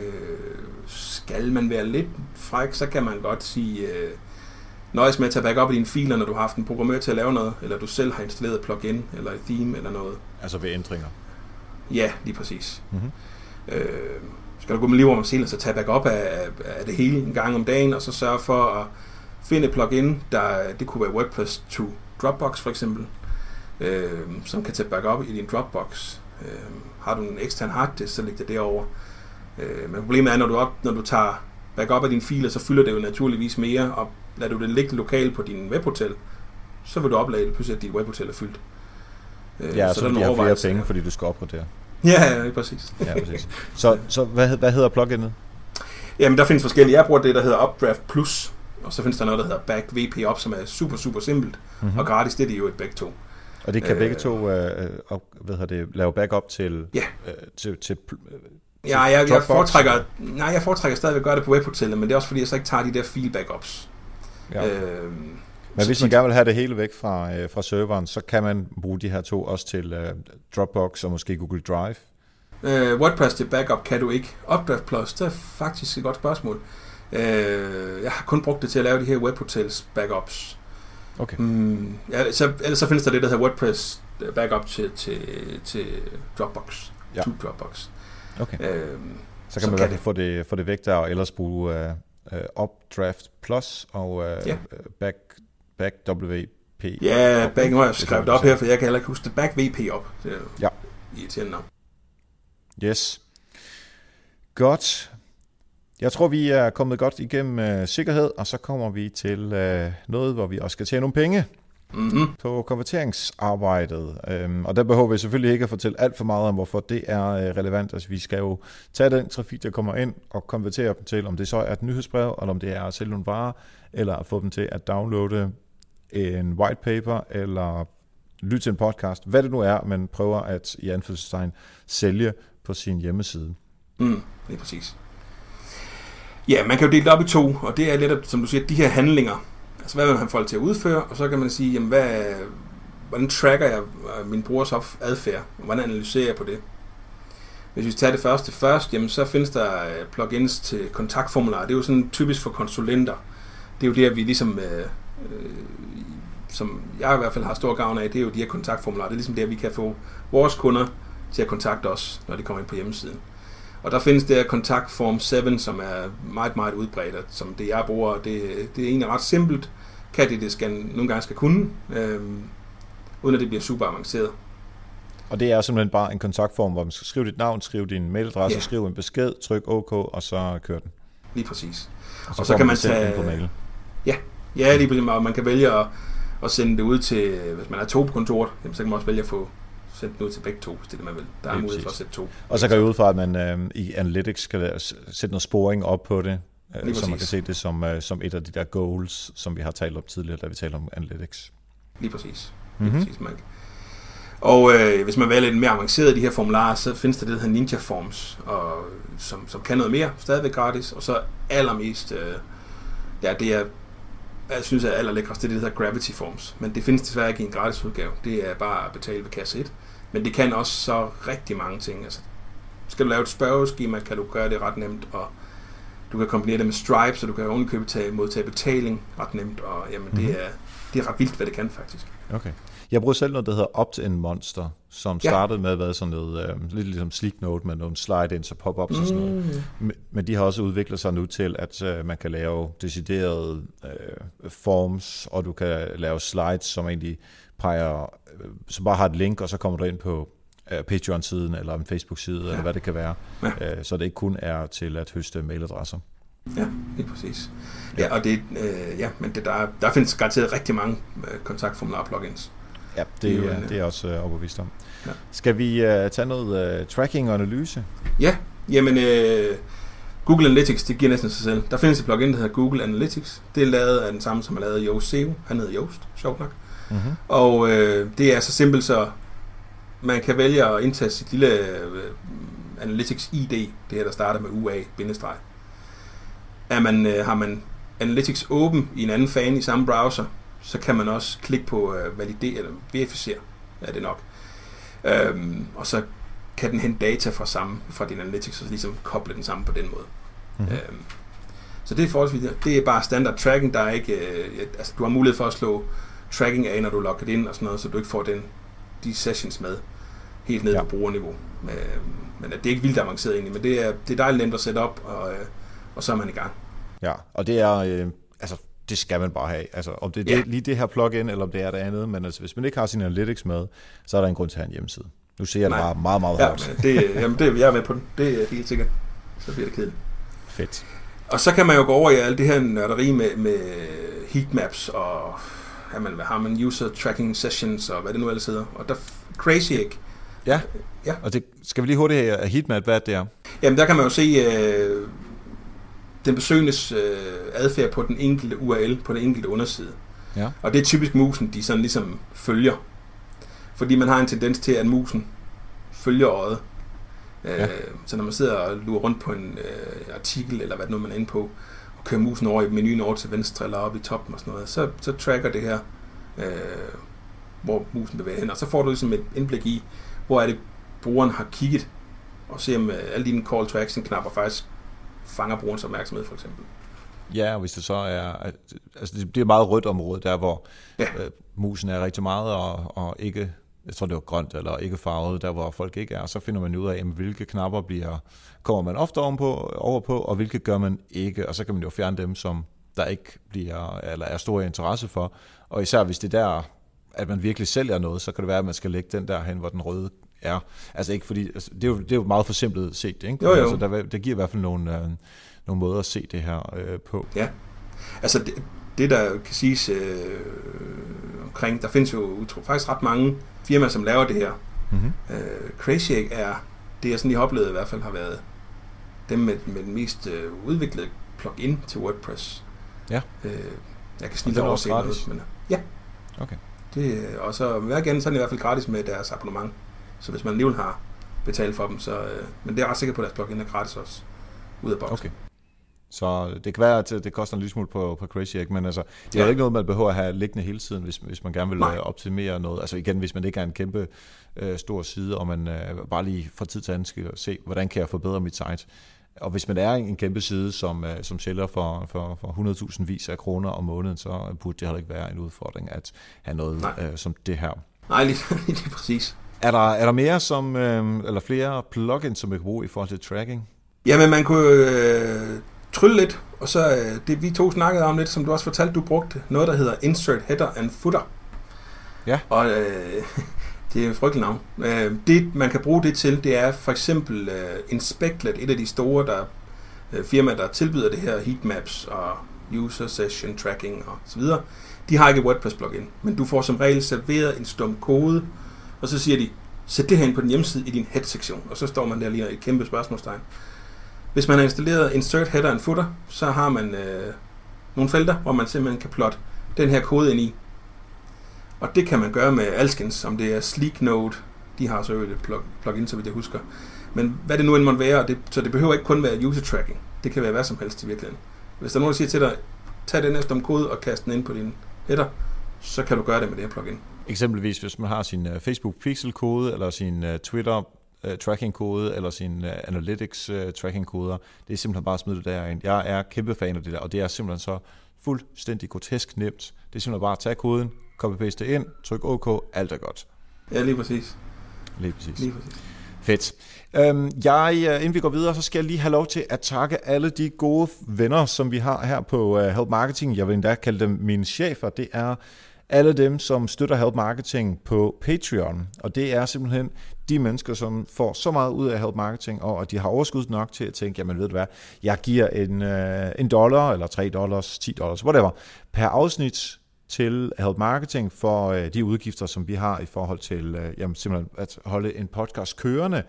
Øh, skal man være lidt fræk, så kan man godt sige, øh, nøjes med at tage backup af dine filer, når du har haft en programmør til at lave noget, eller du selv har installeret plugin, eller et theme, eller noget. Altså ved ændringer? Ja, lige præcis. Mm-hmm. Øh, skal du gå med liv om selv, så tage backup af, af det hele en gang om dagen, og så sørge for at finde et plugin, der, det kunne være WordPress to Dropbox for eksempel, øh, som kan tage backup i din Dropbox. Øh, har du en ekstern harddisk, så læg det derovre. Øh, men problemet er, når du, op, når du tager backup af dine filer, så fylder det jo naturligvis mere, og lader du det ligge lokalt på din webhotel, så vil du oplade pludselig, at dit webhotel er fyldt. Øh, ja, så, så bliver flere penge, fordi du skal opgradere. Ja, ja, præcis. ja, præcis. Så, så hvad, hvad hedder pluginet? Jamen, der findes forskellige. Jeg bruger det, der hedder Updraft Plus, og så findes der noget, der hedder Back VP Up, som er super, super simpelt mm-hmm. og gratis. Det er de jo et begge to. Og det kan begge to uh, op, hvad hedder det, lave backup til, ja. uh, til, til, til Ja, jeg, jeg foretrækker, nej, jeg foretrækker stadig at gøre det på webhotellet, men det er også fordi, jeg så ikke tager de der file backups. Ja. Øh, men hvis man gerne vil have det hele væk fra, øh, fra serveren, så kan man bruge de her to også til øh, Dropbox og måske Google Drive. Øh, WordPress til backup kan du ikke. Updraft Plus, det er faktisk et godt spørgsmål. Øh, jeg har kun brugt det til at lave de her webhotels backups. Okay. Mm, ja, så, ellers så findes der det, der hedder WordPress backup til, til, til Dropbox. Ja. To Dropbox. Okay. Øh, så kan så man kan det. få det, få det væk der, og ellers bruge uh, uh, Updraft Plus og uh, ja. Back, Back WP. Ja, Back, nu har jeg skrevet op her, for jeg kan heller ikke huske det. Back VP op. Det er ja. irriterende navn. Yes. Godt. Jeg tror, vi er kommet godt igennem uh, sikkerhed, og så kommer vi til uh, noget, hvor vi også skal tjene nogle penge mm-hmm. på konverteringsarbejdet. Øhm, og der behøver vi selvfølgelig ikke at fortælle alt for meget om, hvorfor det er øh, relevant. Altså, vi skal jo tage den trafik, der kommer ind, og konvertere dem til, om det så er et nyhedsbrev, eller om det er at sælge nogle varer, eller at få dem til at downloade en white paper, eller lytte til en podcast, hvad det nu er, man prøver at i anførselstegn sælge på sin hjemmeside. Mm, det er præcis. Ja, man kan jo dele det op i to, og det er lidt, som du siger, de her handlinger, Altså, hvad vil man have folk til at udføre? Og så kan man sige, jamen, hvad, hvordan tracker jeg øh, min brugers adfærd? Hvordan analyserer jeg på det? Hvis vi tager det første først, jamen, så findes der øh, plugins til kontaktformularer. Det er jo sådan typisk for konsulenter. Det er jo det, at vi ligesom, øh, øh, som jeg i hvert fald har stor gavn af, det er jo de her kontaktformularer. Det er ligesom det, at vi kan få vores kunder til at kontakte os, når de kommer ind på hjemmesiden. Og der findes det her kontaktform 7, som er meget, meget udbredt, som det jeg bruger. Det, det er egentlig ret simpelt, kan det, det skal, nogle gange skal kunne, øhm, uden at det bliver super avanceret. Og det er simpelthen bare en kontaktform, hvor man skal skrive dit navn, skrive din mailadresse, ja. skrive en besked, tryk OK, og så kører den. Lige præcis. Og så, og så kan man tage... På mail. Ja, ja lige præcis. Og man kan vælge at, at sende det ud til, hvis man er to på kontoret, jamen, så kan man også vælge at få sætte ud til begge to, hvis det er det, man vil. Der er mulighed præcis. for at sætte to. Og så går jeg ud fra, at man øh, i Analytics skal sætte noget sporing op på det, øh, så man kan se det som, øh, som et af de der goals, som vi har talt om tidligere, da vi talte om Analytics. Lige præcis. Lige mm-hmm. præcis man. Og øh, hvis man vil lidt mere avanceret i de her formularer, så findes der det, der hedder Ninja Forms, og, som, som kan noget mere, stadigvæk gratis, og så allermest, øh, ja, det er jeg synes er allerlækrest, det er det, der hedder Gravity Forms. Men det findes desværre ikke i en gratis udgave. Det er bare at betale ved kasse 1. Men det kan også så rigtig mange ting. Altså, skal du lave et spørgeskema, kan du gøre det ret nemt, og Du kan kombinere det med Stripe, så du kan ovenikøbet tage, modtage betaling ret nemt, og jamen, mm-hmm. det, er, det er ret vildt, hvad det kan faktisk. Okay. Jeg bruger selv noget, der hedder Opt-in Monster, som ja. startede med at være sådan noget, øh, lidt ligesom Sleek Note med nogle slide-ins og pop-ups mm. og sådan noget. Mm. Men de har også udviklet sig nu til, at øh, man kan lave deciderede øh, forms, og du kan lave slides, som egentlig peger, øh, som bare har et link, og så kommer du ind på øh, Patreon-siden, eller en Facebook-side, ja. eller hvad det kan være. Ja. Øh, så det ikke kun er til at høste mailadresser. Ja, lige præcis. Ja, og det, øh, ja, men det, der, der findes garanteret rigtig mange øh, kontaktformular-plugins. Ja, det, det, er, det er også øh, overbevist om. Ja. Skal vi øh, tage noget øh, tracking og analyse? Ja, jamen øh, Google Analytics, det giver næsten sig selv. Der findes et plugin, der hedder Google Analytics. Det er lavet af den samme, som er lavet Yoast SEO. Han hedder Yoast, sjovt nok. Mm-hmm. Og øh, det er så simpelt, så man kan vælge at indtage sit lille øh, Analytics ID, det her, der starter med UA-bindestreg. Er man, øh, har man Analytics åben i en anden fan i samme browser, så kan man også klikke på øh, validere eller verificere, er det nok. Øhm, og så kan den hente data fra samme fra din analytics og ligesom koble den sammen på den måde. Mm-hmm. Øhm, så det er forholdsvis det er bare standard tracking, der er ikke øh, altså du har mulighed for at slå tracking af, når du logger ind og sådan noget, så du ikke får den de sessions med helt ned ja. på brugerniveau. Men, men det er ikke vildt avanceret egentlig, men det er, det er dejligt nemt at sætte op, og, øh, og så er man i gang. Ja, og det er, øh, altså det skal man bare have. Altså, om det er ja. det, lige det her plugin, eller om det er det andet, men altså, hvis man ikke har sin analytics med, så er der en grund til at have en hjemmeside. Nu ser jeg det bare meget, meget ja, hårdt. Det, jamen, det, jeg er med på den. Det er helt sikkert. Så bliver det kedeligt. Fedt. Og så kan man jo gå over i alt det her nørderi med, med heatmaps og jamen, hvad har man, user tracking sessions og hvad det nu ellers hedder. Og der Crazy Egg. Ja, ja. og det, skal vi lige hurtigt have heatmap, hvad det er? Jamen der kan man jo se, øh, den besøgendes øh, adfærd på den enkelte URL, på den enkelte underside. Ja. Og det er typisk musen, de sådan ligesom følger. Fordi man har en tendens til, at musen følger øjet. Øh, ja. Så når man sidder og lurer rundt på en øh, artikel, eller hvad det nu man er inde på, og kører musen over i menuen over til venstre, eller op i toppen og sådan noget, så, så tracker det her, øh, hvor musen bevæger hen. Og så får du ligesom et indblik i, hvor er det, brugeren har kigget, og se om øh, alle dine call to action knapper faktisk fanger brugerens opmærksomhed, for eksempel. Ja, og hvis det så er, altså det er meget rødt område, der hvor ja. øh, musen er rigtig meget, og, og ikke, jeg tror det var grønt eller ikke farvet, der hvor folk ikke er, så finder man ud af, jamen, hvilke knapper bliver, kommer man ofte ovenpå, over på, og hvilke gør man ikke, og så kan man jo fjerne dem, som der ikke bliver, eller er stor interesse for, og især hvis det er der, at man virkelig sælger noget, så kan det være, at man skal lægge den der hen, hvor den røde er. Altså ikke fordi, altså, det, er jo, det er jo meget for simpelt set, ikke? Jo, jo. Altså, der, det giver i hvert fald nogle, øh, nogle måder at se det her øh, på. Ja, altså det, det der kan siges øh, omkring, der findes jo utro, faktisk ret mange firmaer, som laver det her. Mm-hmm. Øh, Crazy Egg er, det jeg sådan lige har oplevet i hvert fald, har været dem med, med den mest øh, udviklede plugin til WordPress. Ja. Øh, jeg kan snille overse noget, men ja. Okay. Det, og så hver igen, så er det i hvert fald gratis med deres abonnement. Så hvis man alligevel har betalt for dem, så... Øh, men det er ret sikker på, at deres plugin er gratis også, ud af boksen. Okay. Så det kan være, at det koster en lille smule på, på Crazy Egg, men altså, det er ja. ikke noget, man behøver at have liggende hele tiden, hvis, hvis man gerne vil Nej. Øh, optimere noget. Altså igen, hvis man ikke er en kæmpe øh, stor side, og man øh, bare lige fra tid til anden skal se, hvordan kan jeg forbedre mit site. Og hvis man er en kæmpe side, som, øh, som sælger for, for, for 100.000 vis af kroner om måneden, så burde det heller ikke være en udfordring at have noget øh, som det her. Nej, lige, lige præcis. Er der, er der mere som, øh, eller flere plugins, som man kan bruge i forhold til tracking? Jamen, man kunne øh, trylle lidt, og så øh, det vi to snakkede om lidt, som du også fortalte, du brugte noget, der hedder Insert Header and Footer. Ja. Og øh, det er et frygteligt navn. Øh, det, man kan bruge det til, det er for eksempel øh, Inspectlet, et af de store der, øh, firmaer, der tilbyder det her heatmaps og user session tracking og så videre. De har ikke WordPress plugin, men du får som regel serveret en stum kode, og så siger de, sæt det her ind på din hjemmeside i din head-sektion, og så står man der lige et kæmpe spørgsmålstegn. Hvis man har installeret insert header and footer, så har man øh, nogle felter, hvor man simpelthen kan plotte den her kode ind i. Og det kan man gøre med alskens, som det er Sleek Node. De har så et plugin, så vidt jeg husker. Men hvad det nu end måtte være, det, så det behøver ikke kun være user tracking. Det kan være hvad som helst i virkeligheden. Hvis der er nogen, der siger til dig, tag den her kode og kast den ind på din header, så kan du gøre det med det her plugin. Eksempelvis hvis man har sin uh, Facebook pixel kode eller sin uh, Twitter uh, tracking kode eller sin analytics uh, tracking koder. Det er simpelthen bare at smide det derind. Jeg er kæmpe fan af det der, og det er simpelthen så fuldstændig grotesk nemt. Det er simpelthen bare at tage koden, copy-paste ind, tryk OK, alt er godt. Ja, lige præcis. Lige præcis. Lige præcis. Fedt. Øhm, jeg, inden vi går videre, så skal jeg lige have lov til at takke alle de gode venner, som vi har her på uh, Help Marketing. Jeg vil endda kalde dem mine chefer. Det er alle dem, som støtter Help Marketing på Patreon. Og det er simpelthen de mennesker, som får så meget ud af Help Marketing, og at de har overskud nok til at tænke, jamen ved du hvad, jeg giver en, øh, en dollar, eller 3 dollars, 10 dollars, whatever, per afsnit til Help Marketing for øh, de udgifter, som vi har i forhold til uh, jamen, simpelthen at holde en podcast kørende.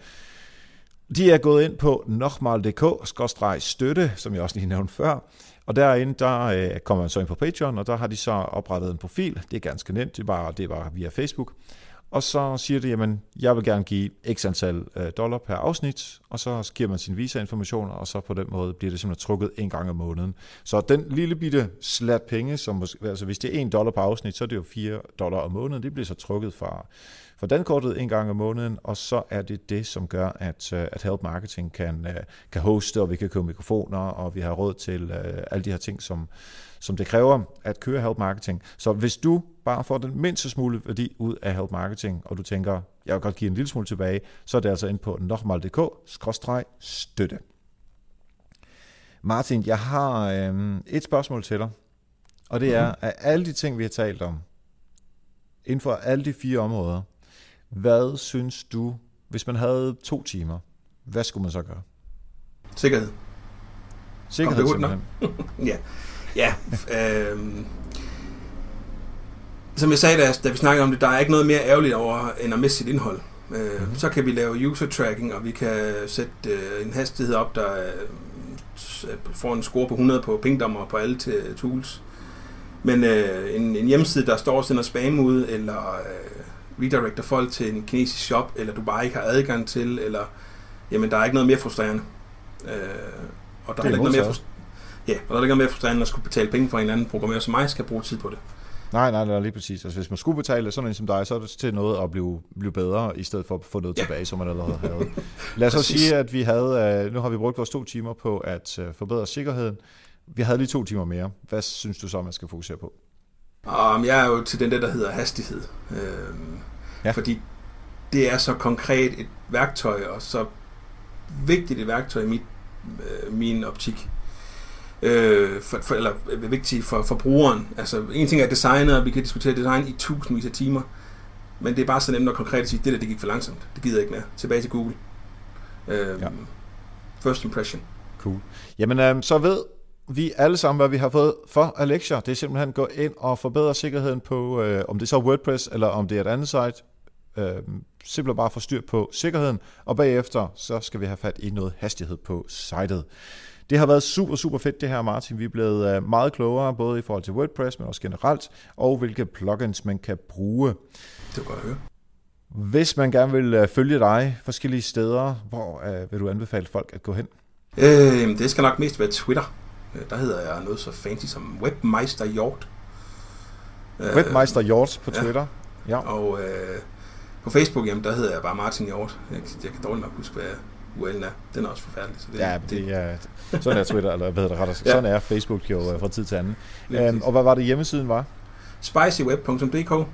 De er gået ind på nokmal.dk-støtte, som jeg også lige nævnte før, og derinde, der øh, kommer man så ind på Patreon, og der har de så oprettet en profil. Det er ganske nemt, det er bare, det er bare via Facebook. Og så siger de, jamen, jeg vil gerne give x antal øh, dollar per afsnit, og så giver man sin visa-informationer, og så på den måde bliver det simpelthen trukket en gang om måneden. Så den lille bitte slat penge, som måske, altså hvis det er 1 dollar per afsnit, så er det jo 4 dollar om måneden, det bliver så trukket fra, fra dankortet en gang om måneden, og så er det det, som gør, at, øh, at Help Marketing kan, kan hoste, og vi kan købe mikrofoner, og vi har råd til uh, alle de her ting, som, som det kræver at køre Help Marketing. Så hvis du bare får den mindste smule værdi ud af Help Marketing, og du tænker, jeg vil godt give en lille smule tilbage, så er det altså ind på nokmal.dk-støtte. Martin, jeg har øhm, et spørgsmål til dig, og det er, af alle de ting, vi har talt om, inden for alle de fire områder, hvad synes du, hvis man havde to timer, hvad skulle man så gøre? Sikkerhed. Sikkerhed simpelthen. ja. Ja, øh, som jeg sagde, da, da vi snakkede om det, der er ikke noget mere ærgerligt over, end at miste sit indhold. Øh, mm-hmm. Så kan vi lave user tracking, og vi kan sætte øh, en hastighed op, der øh, får en score på 100 på pingdommer på alle tools. Men øh, en, en hjemmeside, der står og sender spam ud, eller øh, redirecter folk til en kinesisk shop, eller du bare ikke har adgang til, eller jamen der er ikke noget mere frustrerende. Øh, og der er, er ikke noget mere frustrerende Ja, og der er ikke mere frustrerende at skulle betale penge for en eller anden programmerer som mig, skal bruge tid på det. Nej, nej, nej, lige præcis. Altså, hvis man skulle betale sådan en som dig, så er det til noget at blive, blive bedre, i stedet for at få noget ja. tilbage, som man allerede havde. Lad os så sige, at vi havde, uh, nu har vi brugt vores to timer på at uh, forbedre sikkerheden. Vi havde lige to timer mere. Hvad synes du så, man skal fokusere på? Um, jeg er jo til den der, der hedder hastighed. Uh, ja. Fordi det er så konkret et værktøj, og så vigtigt et værktøj i mit, uh, min optik øh, for, for, eller øh, vigtigt for, for brugeren. Altså, en ting er designet, og vi kan diskutere design i tusindvis af timer, men det er bare så nemt og konkret at sige, det der, det gik for langsomt. Det gider jeg ikke mere. Tilbage til Google. Øh, ja. First impression. Cool. Jamen, øh, så ved vi alle sammen, hvad vi har fået for af lektier. Det er simpelthen gå ind og forbedre sikkerheden på, øh, om det er så WordPress, eller om det er et andet site. Øh, simpelthen bare få styr på sikkerheden, og bagefter så skal vi have fat i noget hastighed på sitet. Det har været super, super fedt det her, Martin. Vi er blevet øh, meget klogere, både i forhold til WordPress, men også generelt, og hvilke plugins man kan bruge. Det var godt at høre. Hvis man gerne vil øh, følge dig forskellige steder, hvor øh, vil du anbefale folk at gå hen? Øh, det skal nok mest være Twitter. Der hedder jeg noget så fancy som Webmeister Hjort. Webmeister Hjort på Twitter. Ja. ja. Og øh, på Facebook, jamen, der hedder jeg bare Martin Hjort. Jeg, jeg kan dårligt nok huske, hvad UL'en er. Den er også forfærdelig. Så det, ja, det, det er, sådan er Twitter, eller hvad hedder det rettere. Sådan er Facebook jo øh, fra tid til anden. Um, og hvad var det hjemmesiden var? spicyweb.dk og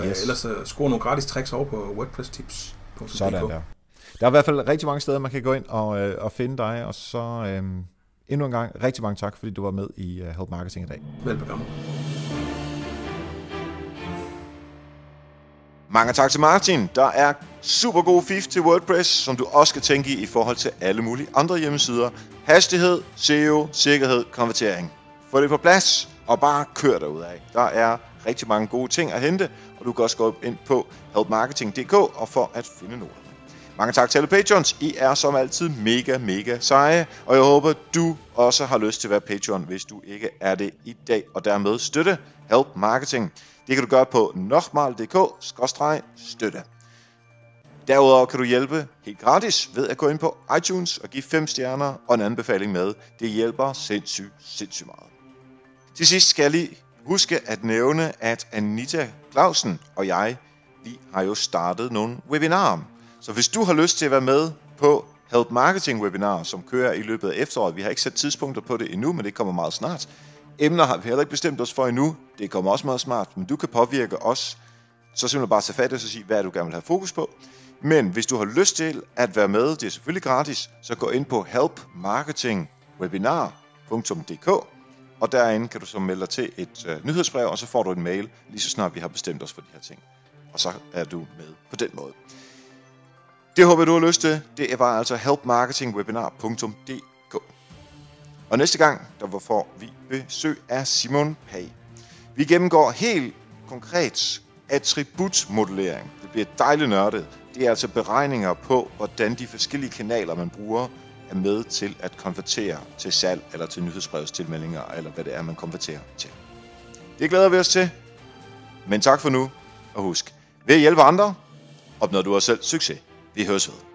øh, yes. ellers uh, score nogle gratis tricks over på wordpresstips.dk. Sådan der. Der er i hvert fald rigtig mange steder, man kan gå ind og, øh, og finde dig, og så øh, endnu en gang rigtig mange tak, fordi du var med i uh, Help Marketing i dag. Velbekomme. Mange tak til Martin. Der er super god fif til WordPress, som du også skal tænke i i forhold til alle mulige andre hjemmesider. Hastighed, SEO, sikkerhed, konvertering. Få det på plads, og bare kør af. Der er rigtig mange gode ting at hente, og du kan også gå ind på helpmarketing.dk og for at finde noget. Mange tak til alle patrons. I er som altid mega, mega seje, og jeg håber, du også har lyst til at være patron, hvis du ikke er det i dag, og dermed støtte Help Marketing. Det kan du gøre på nokmal.dk-støtte. Derudover kan du hjælpe helt gratis ved at gå ind på iTunes og give 5 stjerner og en anbefaling med. Det hjælper sindssygt, sindssygt meget. Til sidst skal jeg lige huske at nævne, at Anita Clausen og jeg, vi har jo startet nogle webinarer. Så hvis du har lyst til at være med på Help Marketing webinar, som kører i løbet af efteråret, vi har ikke sat tidspunkter på det endnu, men det kommer meget snart. Emner har vi heller ikke bestemt os for endnu, det kommer også meget smart, men du kan påvirke os, så simpelthen bare tage fat og sige, hvad du gerne vil have fokus på. Men hvis du har lyst til at være med, det er selvfølgelig gratis, så gå ind på helpmarketingwebinar.dk og derinde kan du så melde dig til et øh, nyhedsbrev, og så får du en mail, lige så snart vi har bestemt os for de her ting. Og så er du med på den måde. Det håber jeg, du har lyst til. Det var altså helpmarketingwebinar.dk og næste gang, der får vi besøg af Simon Pag. Vi gennemgår helt konkret attributmodellering. Det bliver dejligt nørdet. Det er altså beregninger på, hvordan de forskellige kanaler, man bruger, er med til at konvertere til salg eller til nyhedsbrevstilmeldinger, eller hvad det er, man konverterer til. Det glæder vi os til. Men tak for nu, og husk, ved at hjælpe andre, opnår du også selv succes. Vi høres ved.